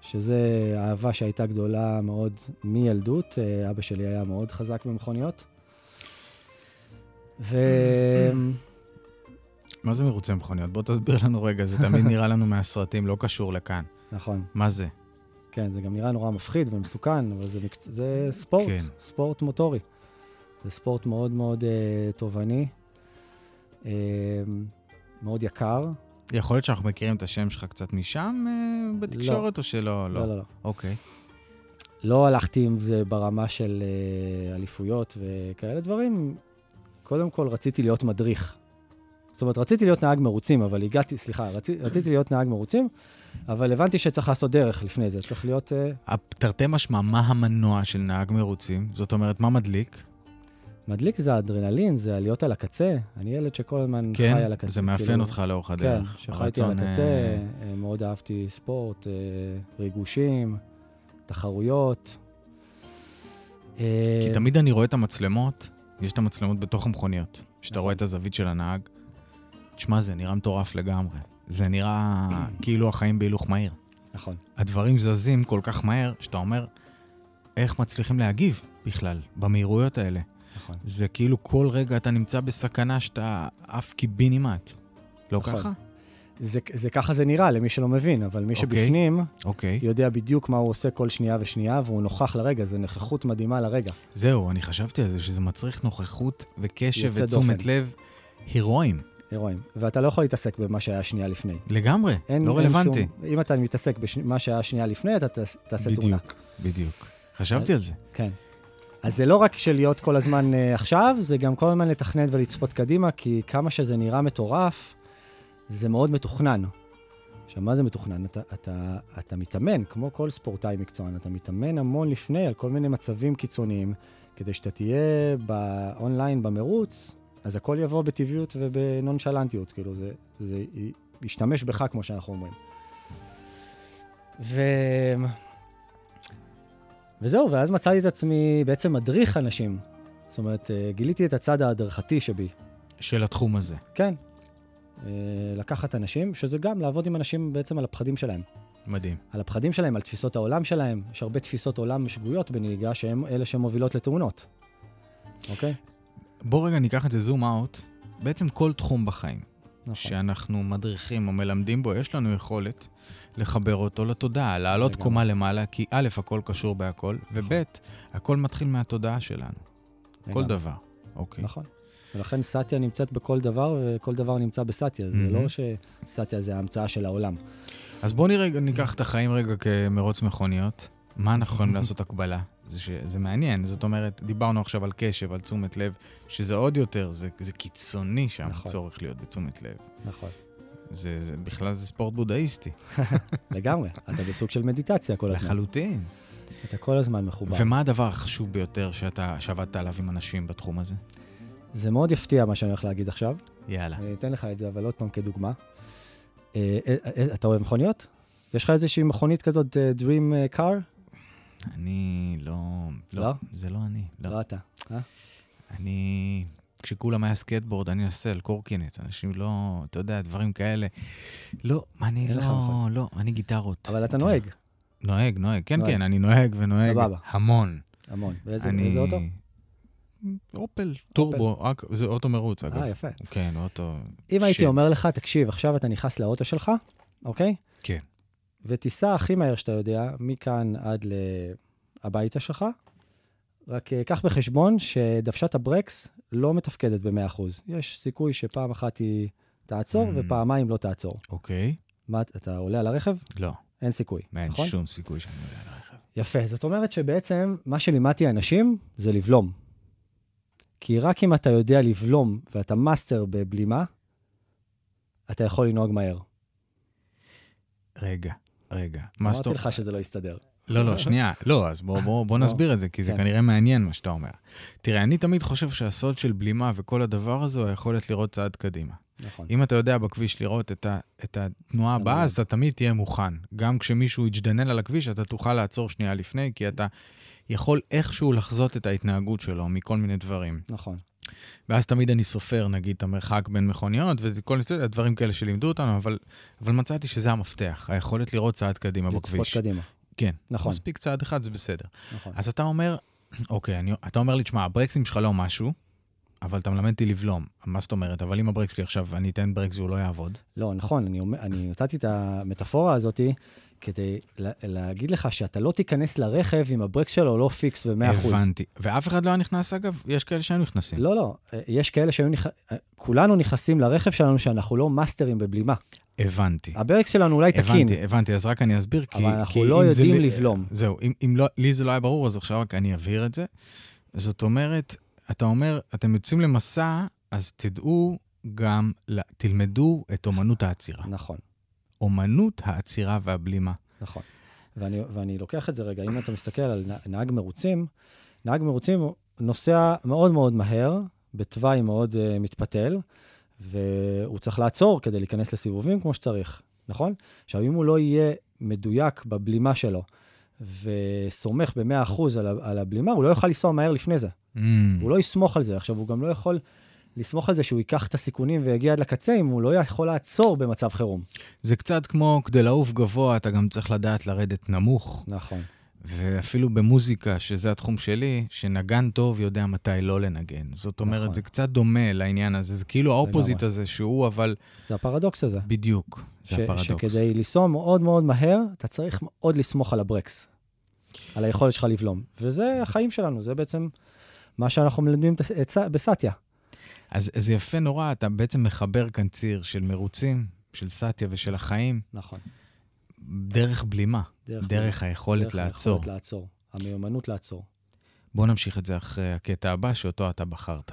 שזה אהבה שהייתה גדולה מאוד מילדות. Uh, אבא שלי היה מאוד חזק במכוניות. ו... מה זה מרוצי מכוניות? בוא תסביר לנו רגע, זה תמיד נראה לנו מהסרטים, לא קשור לכאן. נכון. מה זה? כן, זה גם נראה נורא מפחיד ומסוכן, אבל זה, מקצ... זה ספורט, כן. ספורט מוטורי. זה ספורט מאוד מאוד אה, תובעני, אה, מאוד יקר. יכול להיות שאנחנו מכירים את השם שלך קצת משם אה, בתקשורת, או שלא? לא, לא, לא. אוקיי. לא הלכתי עם זה ברמה של אה, אליפויות וכאלה דברים. קודם כל רציתי להיות מדריך. זאת אומרת, רציתי להיות נהג מרוצים, אבל הגעתי, סליחה, רצי, רציתי להיות נהג מרוצים, אבל הבנתי שצריך לעשות דרך לפני זה, צריך להיות... אה, תרתי משמע, מה המנוע של נהג מרוצים? זאת אומרת, מה מדליק? מדליק זה האדרנלין, זה עליות על הקצה. אני ילד שכל הזמן כן, חי על הקצה. זה מאפיין כאילו, אותך לאורך כן, הדרך. שחייתי על הקצה, אה, אה, מאוד אהבתי ספורט, אה, ריגושים, תחרויות. אה, כי תמיד אני רואה את המצלמות, יש את המצלמות בתוך המכוניות. נכון. רואה את הזווית של הנהג, תשמע, זה נראה מטורף לגמרי. זה נראה כאילו החיים בהילוך מהיר. נכון, הדברים זזים כל כך מהר, שאתה אומר, איך מצליחים להגיב בכלל במהירויות האלה? נכון. זה כאילו כל רגע אתה נמצא בסכנה שאתה עף קיבינימט. לא נכון. ככה? זה, זה ככה זה נראה למי שלא מבין, אבל מי אוקיי. שבפנים אוקיי. יודע בדיוק מה הוא עושה כל שנייה ושנייה, והוא נוכח לרגע, זה נוכחות מדהימה לרגע. זהו, אני חשבתי על זה, שזה מצריך נוכחות וקשב ותשומת דופן. לב הירואיים. הירואין. ואתה לא יכול להתעסק במה שהיה שנייה לפני. לגמרי, אין, לא אין רלוונטי. שום, אם אתה מתעסק במה שהיה שנייה לפני, אתה תעש- תעשה תאונה. בדיוק, בדיוק. חשבתי על זה. כן. אז זה לא רק של להיות כל הזמן uh, עכשיו, זה גם כל הזמן לתכנן ולצפות קדימה, כי כמה שזה נראה מטורף, זה מאוד מתוכנן. עכשיו, מה זה מתוכנן? אתה, אתה, אתה מתאמן, כמו כל ספורטאי מקצוען, אתה מתאמן המון לפני על כל מיני מצבים קיצוניים, כדי שאתה תהיה באונליין במרוץ, אז הכל יבוא בטבעיות ובנונשלנטיות, כאילו, זה, זה ישתמש בך, כמו שאנחנו אומרים. ו... וזהו, ואז מצאתי את עצמי בעצם מדריך אנשים. זאת אומרת, אה, גיליתי את הצד ההדרכתי שבי. של התחום הזה. כן. אה, לקחת אנשים, שזה גם לעבוד עם אנשים בעצם על הפחדים שלהם. מדהים. על הפחדים שלהם, על תפיסות העולם שלהם. יש הרבה תפיסות עולם שגויות בנהיגה, שהן אלה שמובילות לתאונות. אוקיי? בוא רגע ניקח את זה זום אאוט. בעצם כל תחום בחיים נכון. שאנחנו מדריכים או מלמדים בו, יש לנו יכולת לחבר אותו לתודעה, לעלות. קומה למעלה, כי א', הכל קשור בהכל, וב', הכל מתחיל מהתודעה שלנו. כל לגמרי. דבר. אוקיי. נכון. ולכן סאטיה נמצאת בכל דבר, וכל דבר נמצא בסאטיה. זה מהמם. לא שסאטיה זה ההמצאה של העולם. אז בוא נראה, ניקח את החיים רגע כמרוץ מכוניות. מה אנחנו יכולים לעשות הקבלה? זה, ש... זה מעניין. זאת אומרת, דיברנו עכשיו על קשב, על תשומת לב, שזה עוד יותר, זה, זה קיצוני שם, נכון. צורך להיות בתשומת לב. נכון. זה, זה, בכלל זה ספורט בודהיסטי. לגמרי. אתה בסוג של מדיטציה כל הזמן. לחלוטין. אתה כל הזמן מחובר. ומה הדבר החשוב ביותר שאתה, שעבדת עליו עם אנשים בתחום הזה? זה מאוד יפתיע מה שאני הולך להגיד עכשיו. יאללה. אני אתן לך את זה, אבל עוד פעם כדוגמה. אה, אה, אה, אתה אוהב מכוניות? יש לך איזושהי מכונית כזאת, Dream Car? אני לא... לא, לא? זה לא אני. לא. לא אתה. אני... כשכולם היה סקייטבורד, אני עושה על קורקינט. אנשים לא... אתה יודע, דברים כאלה. לא, אני לא... לא, אני גיטרות. אבל אתה נוהג, נוהג, נוהג. כן. כן, אני נוהג ונוהג סבבה. המון. המון. באיזה אוטו? אופל, טורבו, זה אוטו מרוץ, אגב. אה, יפה. כן, אוטו... אם הייתי. אומר לך, תקשיב, עכשיו אתה נכנס לאוטו שלך, אוקיי? כן. ותיסע הכי מהר שאתה יודע, מכאן עד הביתה שלך, רק אה, קח בחשבון שדוושת הברקס לא מתפקדת ב-100%. יש סיכוי שפעם אחת היא תעצור Mm. ופעמיים לא תעצור. אוקיי. מה, אתה עולה על הרכב? לא, אין סיכוי, אין נכון? שום סיכוי שאני עולה על הרכב. יפה, זאת אומרת שבעצם מה שלימדתי אנשים זה לבלום. כי רק אם אתה יודע לבלום ואתה מאסטר בבלימה, אתה יכול לנהוג מהר. רגע, רגע. מה זאת אמרתי לך שזה לא יסתדר. לא, לא, שנייה. לא, אז בוא, בוא, בוא לא. נסביר את זה, כי זה כן. כנראה מעניין מה שאתה אומר. תראה, אני תמיד חושב שהסוד של בלימה וכל הדבר הזה הוא היכולת לראות צעד קדימה. נכון. אם אתה יודע בכביש לראות את, ה, את התנועה הבאה, הנולד. אז אתה תמיד תהיה מוכן. גם כשמישהו יג'דנל על הכביש, אתה תוכל לעצור שנייה לפני, כי אתה יכול איכשהו לחזות את ההתנהגות שלו מכל מיני דברים. נכון. ואז תמיד אני סופר, נגיד, את המרחק בין מכוניות, וכל יודע, דברים כאלה שלימדו אותנו, אבל, אבל מצאתי שזה המפתח, היכולת לראות צעד קדימה לצפות בכביש. קדימה. כן, נכון. מספיק צעד אחד, זה בסדר. נכון. אז אתה אומר, אוקיי, אני, אתה אומר לי, תשמע, הברקסים שלך לא משהו, אבל אתה מלמד אותי לבלום. מה זאת אומרת? אבל אם הברקס שלי עכשיו, אני אתן ברקס והוא לא יעבוד. לא, נכון, אני, אני נתתי את המטאפורה הזאת כדי לה, להגיד לך שאתה לא תיכנס לרכב אם הברקס שלו לא פיקס ב-100%. הבנתי. ואף אחד לא היה נכנס, אגב? יש כאלה שהיו נכנסים. לא, לא, אה, יש כאלה שהיו נכ... אה, כולנו נכנסים לרכב שלנו שאנחנו לא מאסטרים בבלימה. הבנתי. הברקס שלנו אולי תקין, הבנתי, הבנתי, אז רק אני אסביר, כי... אבל אנחנו כי לא זה יודעים לי- לבלום. זהו, אם, אם לא, לי זה לא היה ברור, אז עכשיו רק אני אבהיר את זה. זאת אומרת, אתה אומר, אתם יוצאים למסע, אז תדעו גם, תלמדו את אומנות העצירה. נכון, אומנות העצירה והבלימה. נכון. ואני, ואני לוקח את זה רגע, אם אתה מסתכל על נהג מרוצים, נהג מרוצים נוסע מאוד מאוד מהר, בתוואי מאוד uh, מתפתל, והוא צריך לעצור כדי להיכנס לסיבובים כמו שצריך, נכון? עכשיו, אם הוא לא יהיה מדויק בבלימה שלו, וסומך ב-100% על, על הבלימה, הוא לא יוכל לנסוע מהר לפני זה. Mm, הוא לא יסמוך על זה. עכשיו, הוא גם לא יכול לסמוך על זה שהוא ייקח את הסיכונים ויגיע עד לקצה, אם הוא לא יכול לעצור במצב חירום. זה קצת כמו, כדי לעוף גבוה, אתה גם צריך לדעת לרדת נמוך. נכון. ואפילו במוזיקה, שזה התחום שלי, שנגן טוב יודע מתי לא לנגן. זאת אומרת, נכון. זה קצת דומה לעניין הזה. זה כאילו האופוזיט לגמרי. הזה, שהוא אבל... זה הפרדוקס הזה. בדיוק, זה ש- הפרדוקס. שכדי לנסוע מאוד מאוד מהר, אתה צריך מאוד לסמוך על הברקס, על היכולת שלך לבלום. וזה החיים שלנו, זה בעצם מה שאנחנו מלמדים בסאטיה. אז זה יפה נורא, אתה בעצם מחבר כאן ציר של מרוצים, של סאטיה ושל החיים. נכון. דרך בלימה, דרך, דרך בלימה. היכולת דרך לעצור. דרך היכולת לעצור, המיומנות לעצור. בואו נמשיך את זה אחרי הקטע הבא, שאותו אתה בחרת.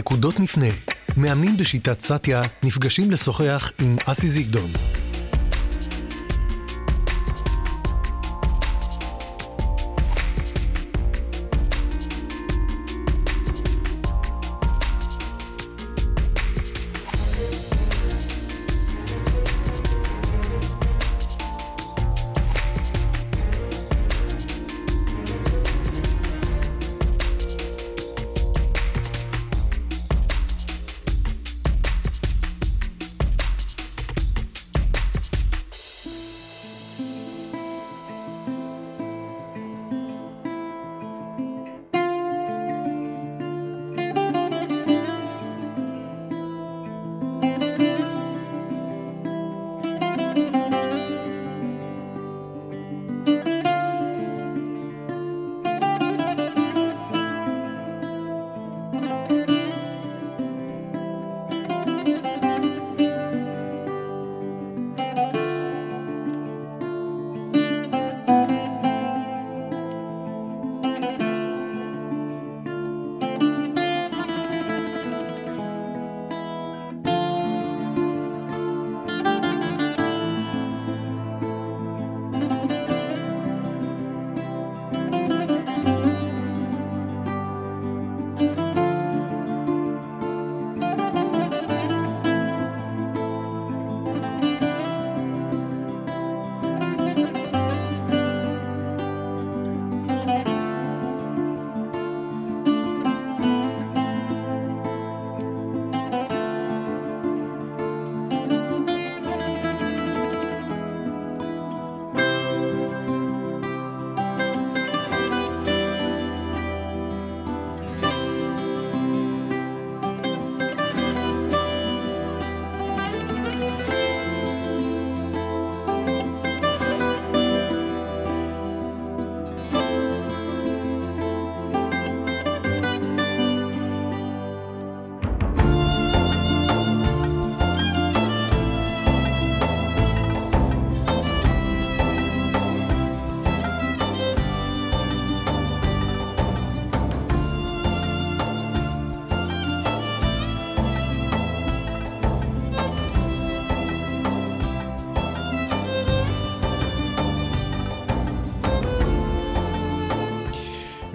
נקודות מפנה, מאמנים בשיטת סטיה נפגשים לשוחח עם אסי זיגדון.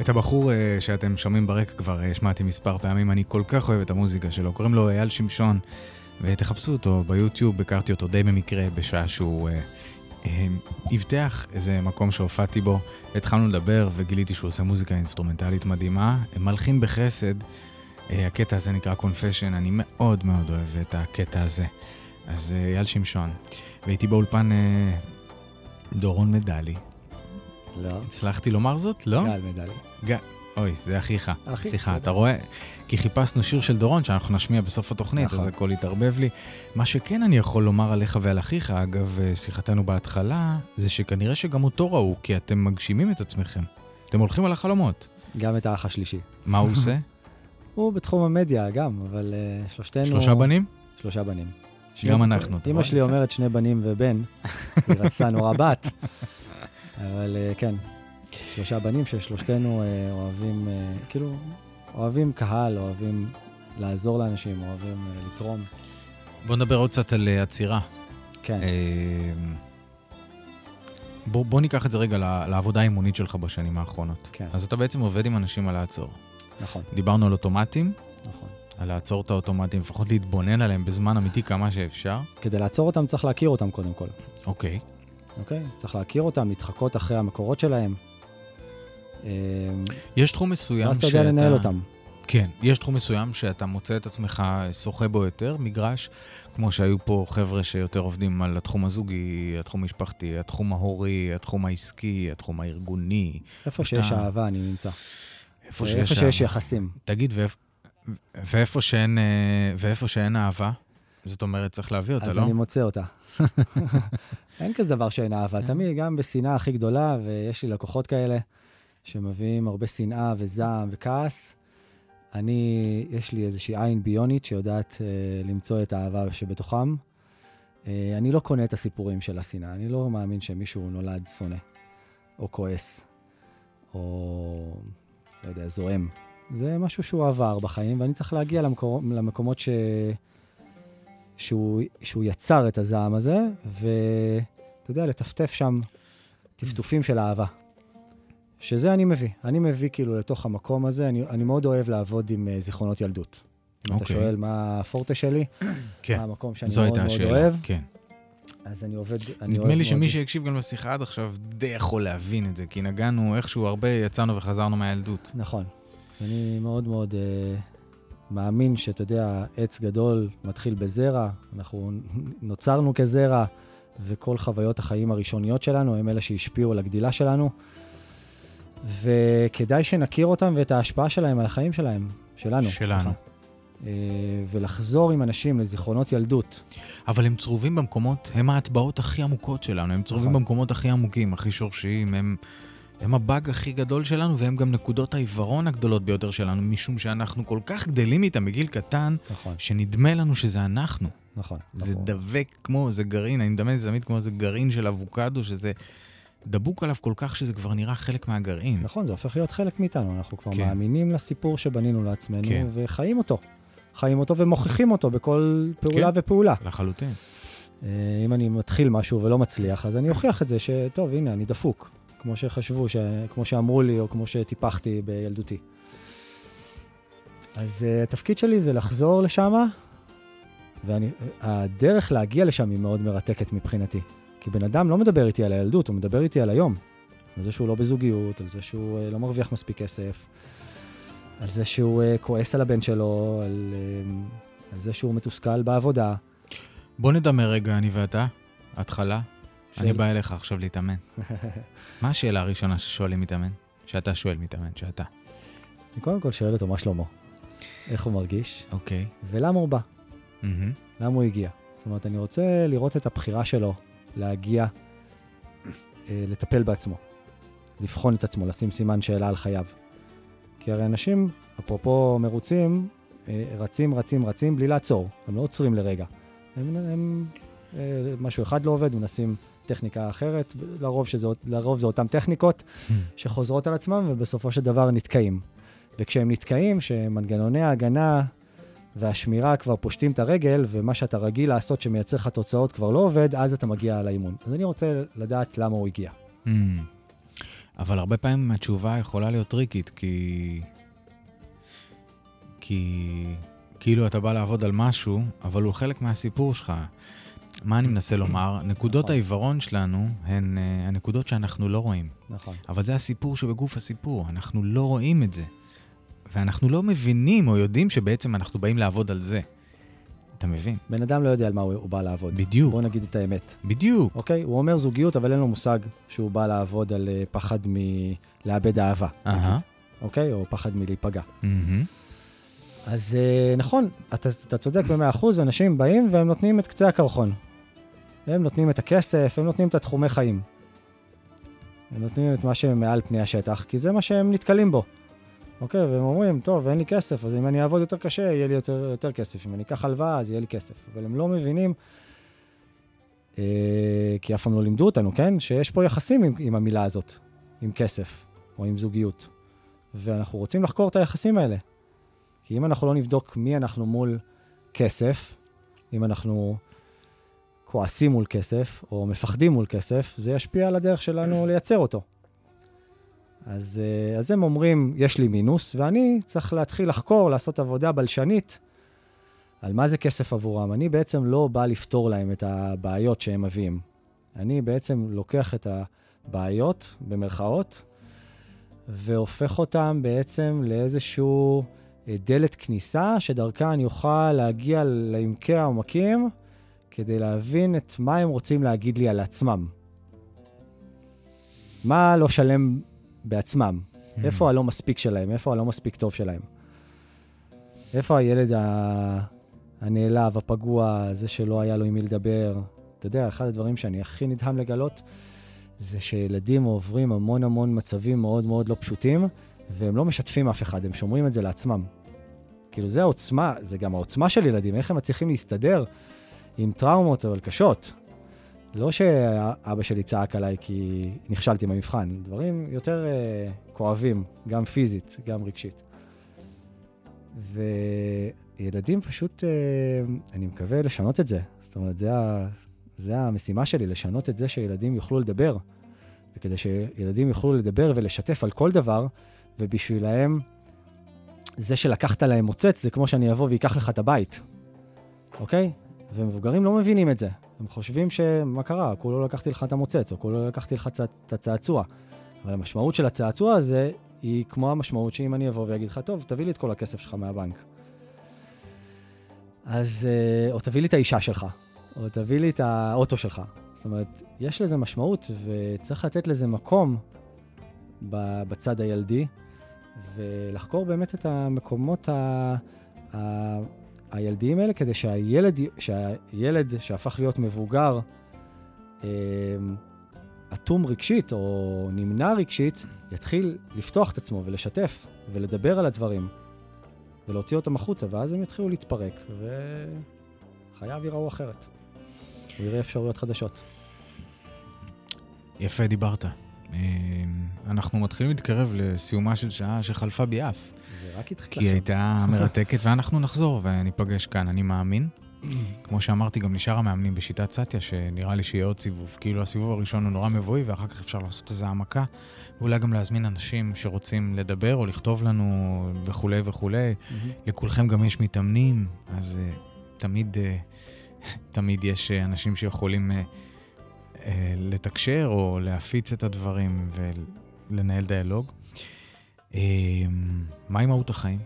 את הבחור אה, שאתם שומעים ברקע כבר אה, השמעתי מספר פעמים, אני כל כך אוהב את המוזיקה שלו, קוראים לו אייל שמשון, ותחפשו אותו ביוטיוב, הכרתי אותו די במקרה בשעה שהוא אה, אה, הבטיח איזה מקום שהופעתי בו, התחלנו לדבר וגיליתי שהוא עושה מוזיקה אינסטרומנטלית מדהימה, מלחין בחסד, אה, הקטע הזה נקרא confession, אני מאוד מאוד אוהב את הקטע הזה. אז אה, אייל שמשון, והייתי באולפן אה, דורון מדלי, לא. הצלחתי לומר זאת? לא? גל מדלי. ג... אוי, זה אחיך. אחי, סליחה. אתה רואה? כי חיפשנו שיר של דורון שאנחנו נשמיע בסוף התוכנית, נכון. אז הכל התערבב לי. מה שכן אני יכול לומר עליך ועל אחיך, אגב, אה, שיחתנו בהתחלה, זה שכנראה שגם אותו ראו, כי אתם מגשימים את עצמכם. אתם הולכים על החלומות. גם את האח השלישי. מה הוא עושה? הוא בתחום המדיה גם, אבל uh, שלושתנו... שלושה בנים? שלושה בנים. גם אנחנו, רואה? שלי אומרת שני בנים ובן, היא רצתה נורא בת. אבל אה, כן, שלושה בנים ששלושתנו אה, אוהבים, אה, כאילו, אוהבים קהל, אוהבים לעזור לאנשים, אוהבים לתרום. בוא נדבר עוד קצת על עצירה. כן, בוא, בוא ניקח את זה רגע לעבודה האימונית שלך בשנים האחרונות. כן. אז אתה בעצם עובד עם אנשים על לעצור. נכון, דיברנו על אוטומטים, נכון. על לעצור את האוטומטים, לפחות להתבונן עליהם בזמן אמיתי כמה שאפשר. כדי לעצור אותם צריך להכיר אותם קודם כל, אוקיי. אוקיי? צריך להכיר אותם, להתחקות אחרי המקורות שלהם. אה, יש תחום מסוים ואז אתה יודע לנהל אותם. כן, יש תחום מסוים שאתה מוצא את עצמך שוחה בו יותר, מגרש, כמו שהיו פה חבר'ה שיותר עובדים על התחום הזוגי, התחום המשפחתי, התחום ההורי, התחום העסקי, התחום הארגוני. איפה שיש אתה- אהבה אני נמצא. איפה איפה שיש... שיש אהבה. יחסים. תגיד, ואיפ- ואיפה שאין, אה, ואיפה שאין אהבה, זאת אומרת, צריך להביא אותה, אז לא? אני מוצא אותה. אין כזה דבר שאין אהבה. תמיד, גם בשנאה הכי גדולה, ויש לי לקוחות כאלה שמביאים הרבה שנאה וזעם וכעס. אני, יש לי איזושהי עין ביונית שיודעת אה, למצוא את האהבה שבתוכם. אה, אני לא קונה את הסיפורים של השנאה. אני לא מאמין שמישהו נולד שונא, או כועס, או, לא יודע, זועם. זה משהו שהוא עבר בחיים, ואני צריך להגיע למקור, למקומות ש... שהוא, שהוא יצר את הזעם הזה, ואתה יודע, לטפטף שם טפטופים של אהבה. שזה אני מביא. אני מביא כאילו לתוך המקום הזה, אני, אני מאוד אוהב לעבוד עם uh, זיכרונות ילדות. אם אתה אוקיי. שואל מה הפורטה שלי, כן, מה המקום שאני מאוד מאוד השאלה. אוהב, כן. אז אני עובד, אני נדמה אוהב לי שמי מאוד- שהקשיב גם לשיחה עד עכשיו די יכול להבין את זה, כי נגענו איכשהו הרבה, יצאנו וחזרנו מהילדות. נכון. אז אני מאוד מאוד uh, מאמין שאתה יודע, עץ גדול מתחיל בזרע, אנחנו נוצרנו כזרע, וכל חוויות החיים הראשוניות שלנו הם אלה שהשפיעו על הגדילה שלנו, וכדאי שנכיר אותם ואת ההשפעה שלהם על החיים שלהם, שלנו. שלנו. אה, ולחזור עם אנשים לזיכרונות ילדות. אבל הם צרובים במקומות, הם ההטבעות הכי עמוקות שלנו, הם צרובים נכון. במקומות הכי עמוקים, הכי שורשיים, הם, הם הבאג הכי גדול שלנו, והם גם נקודות העיוורון הגדולות ביותר שלנו, משום שאנחנו כל כך גדלים איתם בגיל קטן, נכון, שנדמה לנו שזה אנחנו. נכון. זה נכון. דבק כמו איזה גרעין, אני מדמיין את זה תמיד כמו איזה גרעין של אבוקדו, שזה דבוק עליו כל כך שזה כבר נראה חלק מהגרעין. נכון, זה הופך להיות חלק מאיתנו, אנחנו כבר כן. מאמינים לסיפור שבנינו לעצמנו, כן. וחיים אותו. חיים אותו ומוכיחים אותו בכל פעולה כן. ופעולה. לחלוטין. אה, אם אני מתחיל משהו ולא מצליח, אז אני אוכיח את זה שטוב, הנה, אני דפוק. כמו שחשבו, ש... כמו שאמרו לי, או כמו שטיפחתי בילדותי. אז uh, התפקיד שלי זה לחזור לשם, והדרך להגיע לשם היא מאוד מרתקת מבחינתי. כי בן אדם לא מדבר איתי על הילדות, הוא מדבר איתי על היום. על זה שהוא לא בזוגיות, על זה שהוא uh, לא מרוויח מספיק כסף, על זה שהוא uh, כועס על הבן שלו, על, uh, על זה שהוא מתוסכל בעבודה. בוא נדמה רגע, אני ואתה, התחלה. אני בא אליך עכשיו להתאמן. מה השאלה הראשונה ששואלים מתאמן? שאתה שואל מתאמן, שאתה. אני קודם כל שואל אותו מה שלמה, איך הוא מרגיש, אוקיי. ולמה הוא בא. למה הוא הגיע. זאת אומרת, אני רוצה לראות את הבחירה שלו להגיע, אה, לטפל בעצמו, לבחון את עצמו, לשים סימן שאלה על חייו. כי הרי אנשים, אפרופו מרוצים, אה, רצים, רצים, רצים בלי לעצור, הם לא עוצרים לרגע. הם, הם אה, משהו אחד לא עובד, מנסים טכניקה אחרת, לרוב, שזה, לרוב זה אותן טכניקות שחוזרות על עצמם ובסופו של דבר נתקעים. וכשהם נתקעים, שמנגנוני ההגנה והשמירה כבר פושטים את הרגל, ומה שאתה רגיל לעשות שמייצר לך תוצאות כבר לא עובד, אז אתה מגיע לאימון. אז אני רוצה לדעת למה הוא הגיע. Hmm. אבל הרבה פעמים התשובה יכולה להיות טריקית, כי... כי כאילו אתה בא לעבוד על משהו, אבל הוא חלק מהסיפור שלך. מה אני מנסה לומר? נקודות נכון. העיוורון שלנו הן uh, הנקודות שאנחנו לא רואים. נכון. אבל זה הסיפור שבגוף הסיפור, אנחנו לא רואים את זה. ואנחנו לא מבינים או יודעים שבעצם אנחנו באים לעבוד על זה. אתה מבין? בן אדם לא יודע על מה הוא, הוא בא לעבוד. בדיוק. בוא נגיד את האמת. בדיוק. אוקיי? הוא אומר זוגיות, אבל אין לו מושג שהוא בא לעבוד על אה, פחד מלאבד אהבה, אהה. אוקיי? או פחד מלהיפגע. מהמם. אז אה, נכון, אתה, אתה צודק במאה אחוז, אנשים באים והם נותנים את קצה הקרחון. הם נותנים את הכסף, הם נותנים את התחומי חיים. הם נותנים את מה שמעל פני השטח, כי זה מה שהם נתקלים בו. אוקיי, והם אומרים, טוב, אין לי כסף, אז אם אני אעבוד יותר קשה, יהיה לי יותר, יותר כסף. אם אני אקח הלוואה, אז יהיה לי כסף. אבל הם לא מבינים, אה, כי אף פעם לא לימדו אותנו, כן? שיש פה יחסים עם, עם המילה הזאת, עם כסף, או עם זוגיות. ואנחנו רוצים לחקור את היחסים האלה. כי אם אנחנו לא נבדוק מי אנחנו מול כסף, אם אנחנו כועסים מול כסף, או מפחדים מול כסף, זה ישפיע על הדרך שלנו לייצר אותו. אז, אה, אז הם אומרים, יש לי מינוס, ואני צריך להתחיל לחקור, לעשות עבודה בלשנית על מה זה כסף עבורם. אני בעצם לא בא לפתור להם את הבעיות שהם מביאים. אני בעצם לוקח את הבעיות, במרכאות, והופך אותם בעצם לאיזשהו דלת כניסה, שדרכה אני אוכל להגיע לעמקי העומקים, כדי להבין את מה הם רוצים להגיד לי על עצמם. מה לא שלם בעצמם? איפה הלא מספיק שלהם? איפה הלא מספיק טוב שלהם? איפה הילד ה... הנעלב, הפגוע, זה שלא היה לו עם מי לדבר? אתה יודע, אחד הדברים שאני הכי נדהם לגלות, זה שילדים עוברים המון המון מצבים מאוד מאוד לא פשוטים, והם לא משתפים אף אחד, הם שומרים את זה לעצמם. כאילו, זה העוצמה, זה גם העוצמה של ילדים, איך הם מצליחים להסתדר עם טראומות, אבל קשות. לא שאבא שלי צעק עליי כי נכשלתי במבחן, דברים יותר uh, כואבים, גם פיזית, גם רגשית. וילדים פשוט, uh, אני מקווה לשנות את זה. זאת אומרת, זה, ה, זה המשימה שלי, לשנות את זה שילדים יוכלו לדבר. וכדי שילדים יוכלו לדבר ולשתף על כל דבר, ובשבילהם, זה שלקחת להם מוצץ, זה כמו שאני אבוא ואקח לך את הבית, אוקיי? ומבוגרים לא מבינים את זה. הם חושבים שמה קרה, כולו לקחתי לך את המוצץ, או כולו לקחתי לך את הצעצוע. אבל המשמעות של הצעצוע הזה היא כמו המשמעות שאם אני אבוא ואגיד לך, טוב, תביא לי את כל הכסף שלך מהבנק. אז, אה, או תביא לי את האישה שלך, או תביא לי את האוטו שלך. זאת אומרת, יש לזה משמעות, וצריך לתת לזה מקום בצד הילדי, ולחקור באמת את המקומות ה... ה... הילדיים האלה, כדי שהילד, שהילד שהפך להיות מבוגר, אה, אטום רגשית או נמנע רגשית, יתחיל לפתוח את עצמו ולשתף ולדבר על הדברים ולהוציא אותם החוצה, ואז הם יתחילו להתפרק, וחייו ייראו אחרת. הוא יראה אפשרויות חדשות. יפה דיברת. אה, אנחנו מתחילים להתקרב לסיומה של שעה שחלפה ביעף. זה רק התחיל כי היא. הייתה מרתקת, ואנחנו נחזור וניפגש כאן, אני מאמין. כמו שאמרתי גם לשאר המאמנים בשיטת סטיה, שנראה לי שיהיה עוד סיבוב. כאילו הסיבוב הראשון הוא נורא מבואי, ואחר כך אפשר לעשות איזו העמקה, ואולי גם להזמין אנשים שרוצים לדבר או לכתוב לנו וכולי וכולי. לכולכם גם יש מתאמנים, אז uh, תמיד, uh, תמיד יש אנשים שיכולים לתקשר או להפיץ את הדברים ולנהל דיאלוג. Uh, מהי מהות החיים?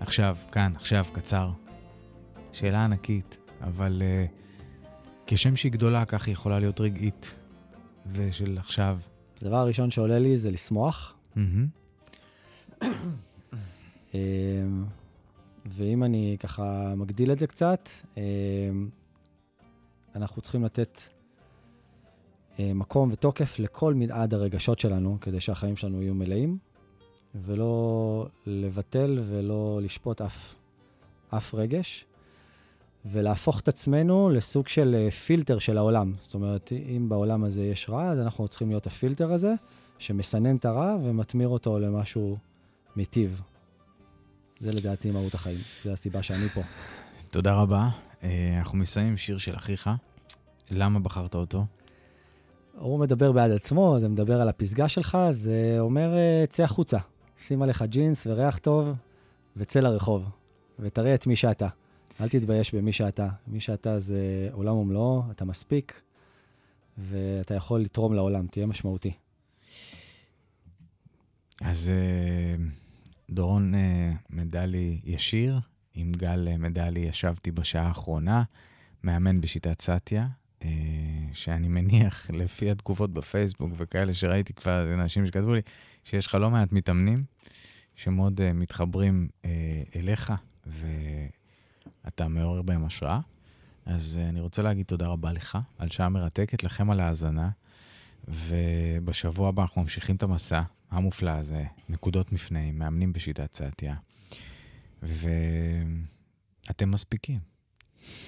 עכשיו, כאן, עכשיו, קצר. שאלה ענקית, אבל uh, כשם שהיא גדולה, כך היא יכולה להיות רגעית. ושל עכשיו. הדבר הראשון שעולה לי זה לשמוח. אמ, ואם אני ככה מגדיל את זה קצת, אנחנו צריכים לתת אה, מקום ותוקף לכל מנעד הרגשות שלנו, כדי שהחיים שלנו יהיו מלאים, ולא לבטל ולא לשפוט אף, אף רגש, ולהפוך את עצמנו לסוג של אה, פילטר של העולם. זאת אומרת, אם בעולם הזה יש רע, אז אנחנו צריכים להיות הפילטר הזה, שמסנן את הרע ומתמיר אותו למשהו מיטיב. זה לדעתי מהות החיים, זו הסיבה שאני פה. תודה רבה. אה, אנחנו מסיימים שיר של אחיך. למה בחרת אותו? הוא מדבר בעד עצמו, זה מדבר על הפסגה שלך, זה אומר, אה, צא החוצה. שים עליך ג'ינס וריח טוב, וצא לרחוב, ותראה את מי שאתה. אל תתבייש במי שאתה. מי שאתה זה עולם ומלואו, אתה מספיק, ואתה יכול לתרום לעולם, תהיה משמעותי. אז אה, דורון אה, מדלי ישיר, עם גל מדלי ישבתי בשעה האחרונה, מאמן בשיטת סאטיה, אה, שאני מניח, לפי התגובות בפייסבוק וכאלה שראיתי כבר, אנשים שכתבו לי, שיש לך לא מעט מתאמנים שמאוד uh, מתחברים uh, אליך, ואתה מעורר בהם השראה. אז uh, אני רוצה להגיד תודה רבה לך על שעה מרתקת, לכם על ההאזנה, ובשבוע הבא אנחנו ממשיכים את המסע המופלא הזה, נקודות מפנה, מאמנים בשיטת סעתיה, ואתם מספיקים.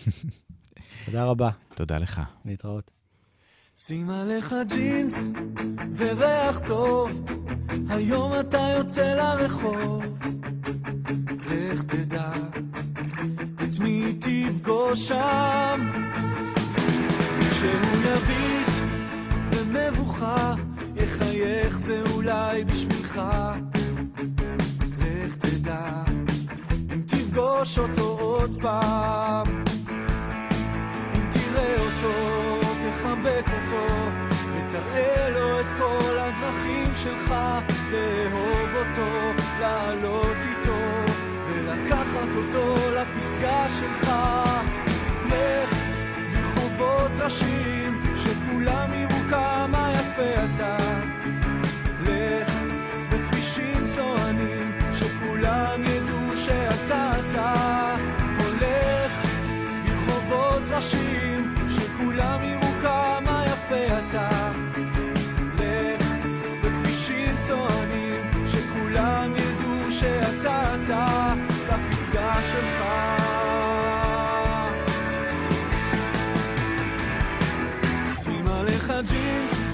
תודה רבה, תודה לך. להתראות. שים עליך ג'ינס וריח טוב, היום אתה יוצא לרחוב. לך תדע את מי תפגוש שם. כשהוא יביט במבוכה, יחייך זה אולי בשבילך. לך תדע אם תפגוש אותו עוד פעם. תחבק אותו, ותראה לו את כל הדרכים שלך, לאהוב אותו, לעלות איתו, ולקחת אותו לפסגה שלך. לך ברחובות ראשים, שכולם יראו כמה יפה אתה. לך בכבישים סוענים, שכולם ידעו שאתה אתה. הולך ברחובות ראשים, שכולם יראו אתה. שכולם ידעו שאתה אתה, בפסגה ג'ינס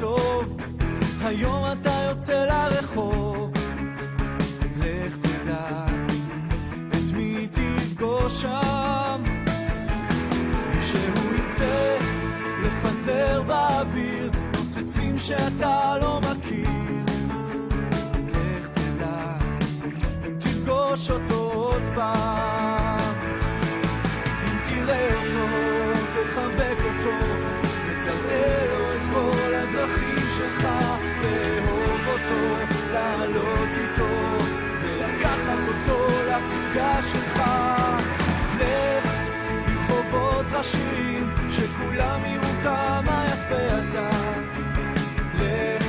טוב, היום אתה יוצא לרחוב. לך תדע את מי תפגוש שם. שהוא ירצה לפזר באוויר נוצצים שאתה לא מכיר. לך תדע אם תפגוש אותו עוד פעם. אם תראה אותו, תחבק אותו, ותראה לו את כל הדרכים שלך, לאהוב אותו, לעלות איתו, ולקחת אותו לפסגה שלך. לך ברחובות ראשים, שכולם יראו כמה יפה אתה. לך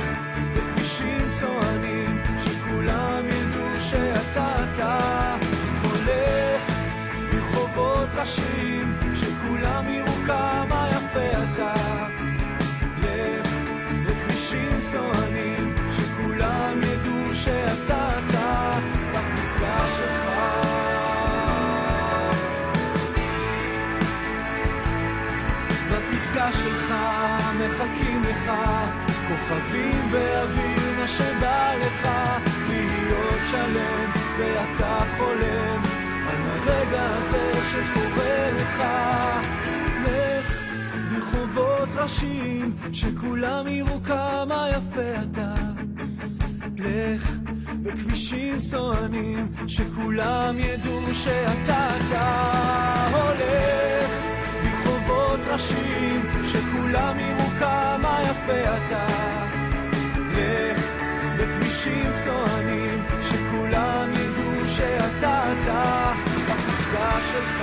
בכבישים סוענים, שכולם ידעו שאתה אתה. הולך ברחובות ראשים, שכולם יראו כמה יפה אתה. לך בכבישים סוענים, שכולם ידעו שאתה בפסגה שלך מחכים לך כוכבים באוויר מה שבא לך להיות שלם ואתה חולם על הרגע הזה שקורה לך. לך ברחובות ראשים שכולם יראו כמה יפה אתה. לך בכבישים סוענים שכולם ידעו שאתה אתה הולך ראשים שכולם יראו כמה יפה אתה. לך בכבישים סוענים שכולם ידעו שאתה אתה בפסגה שלך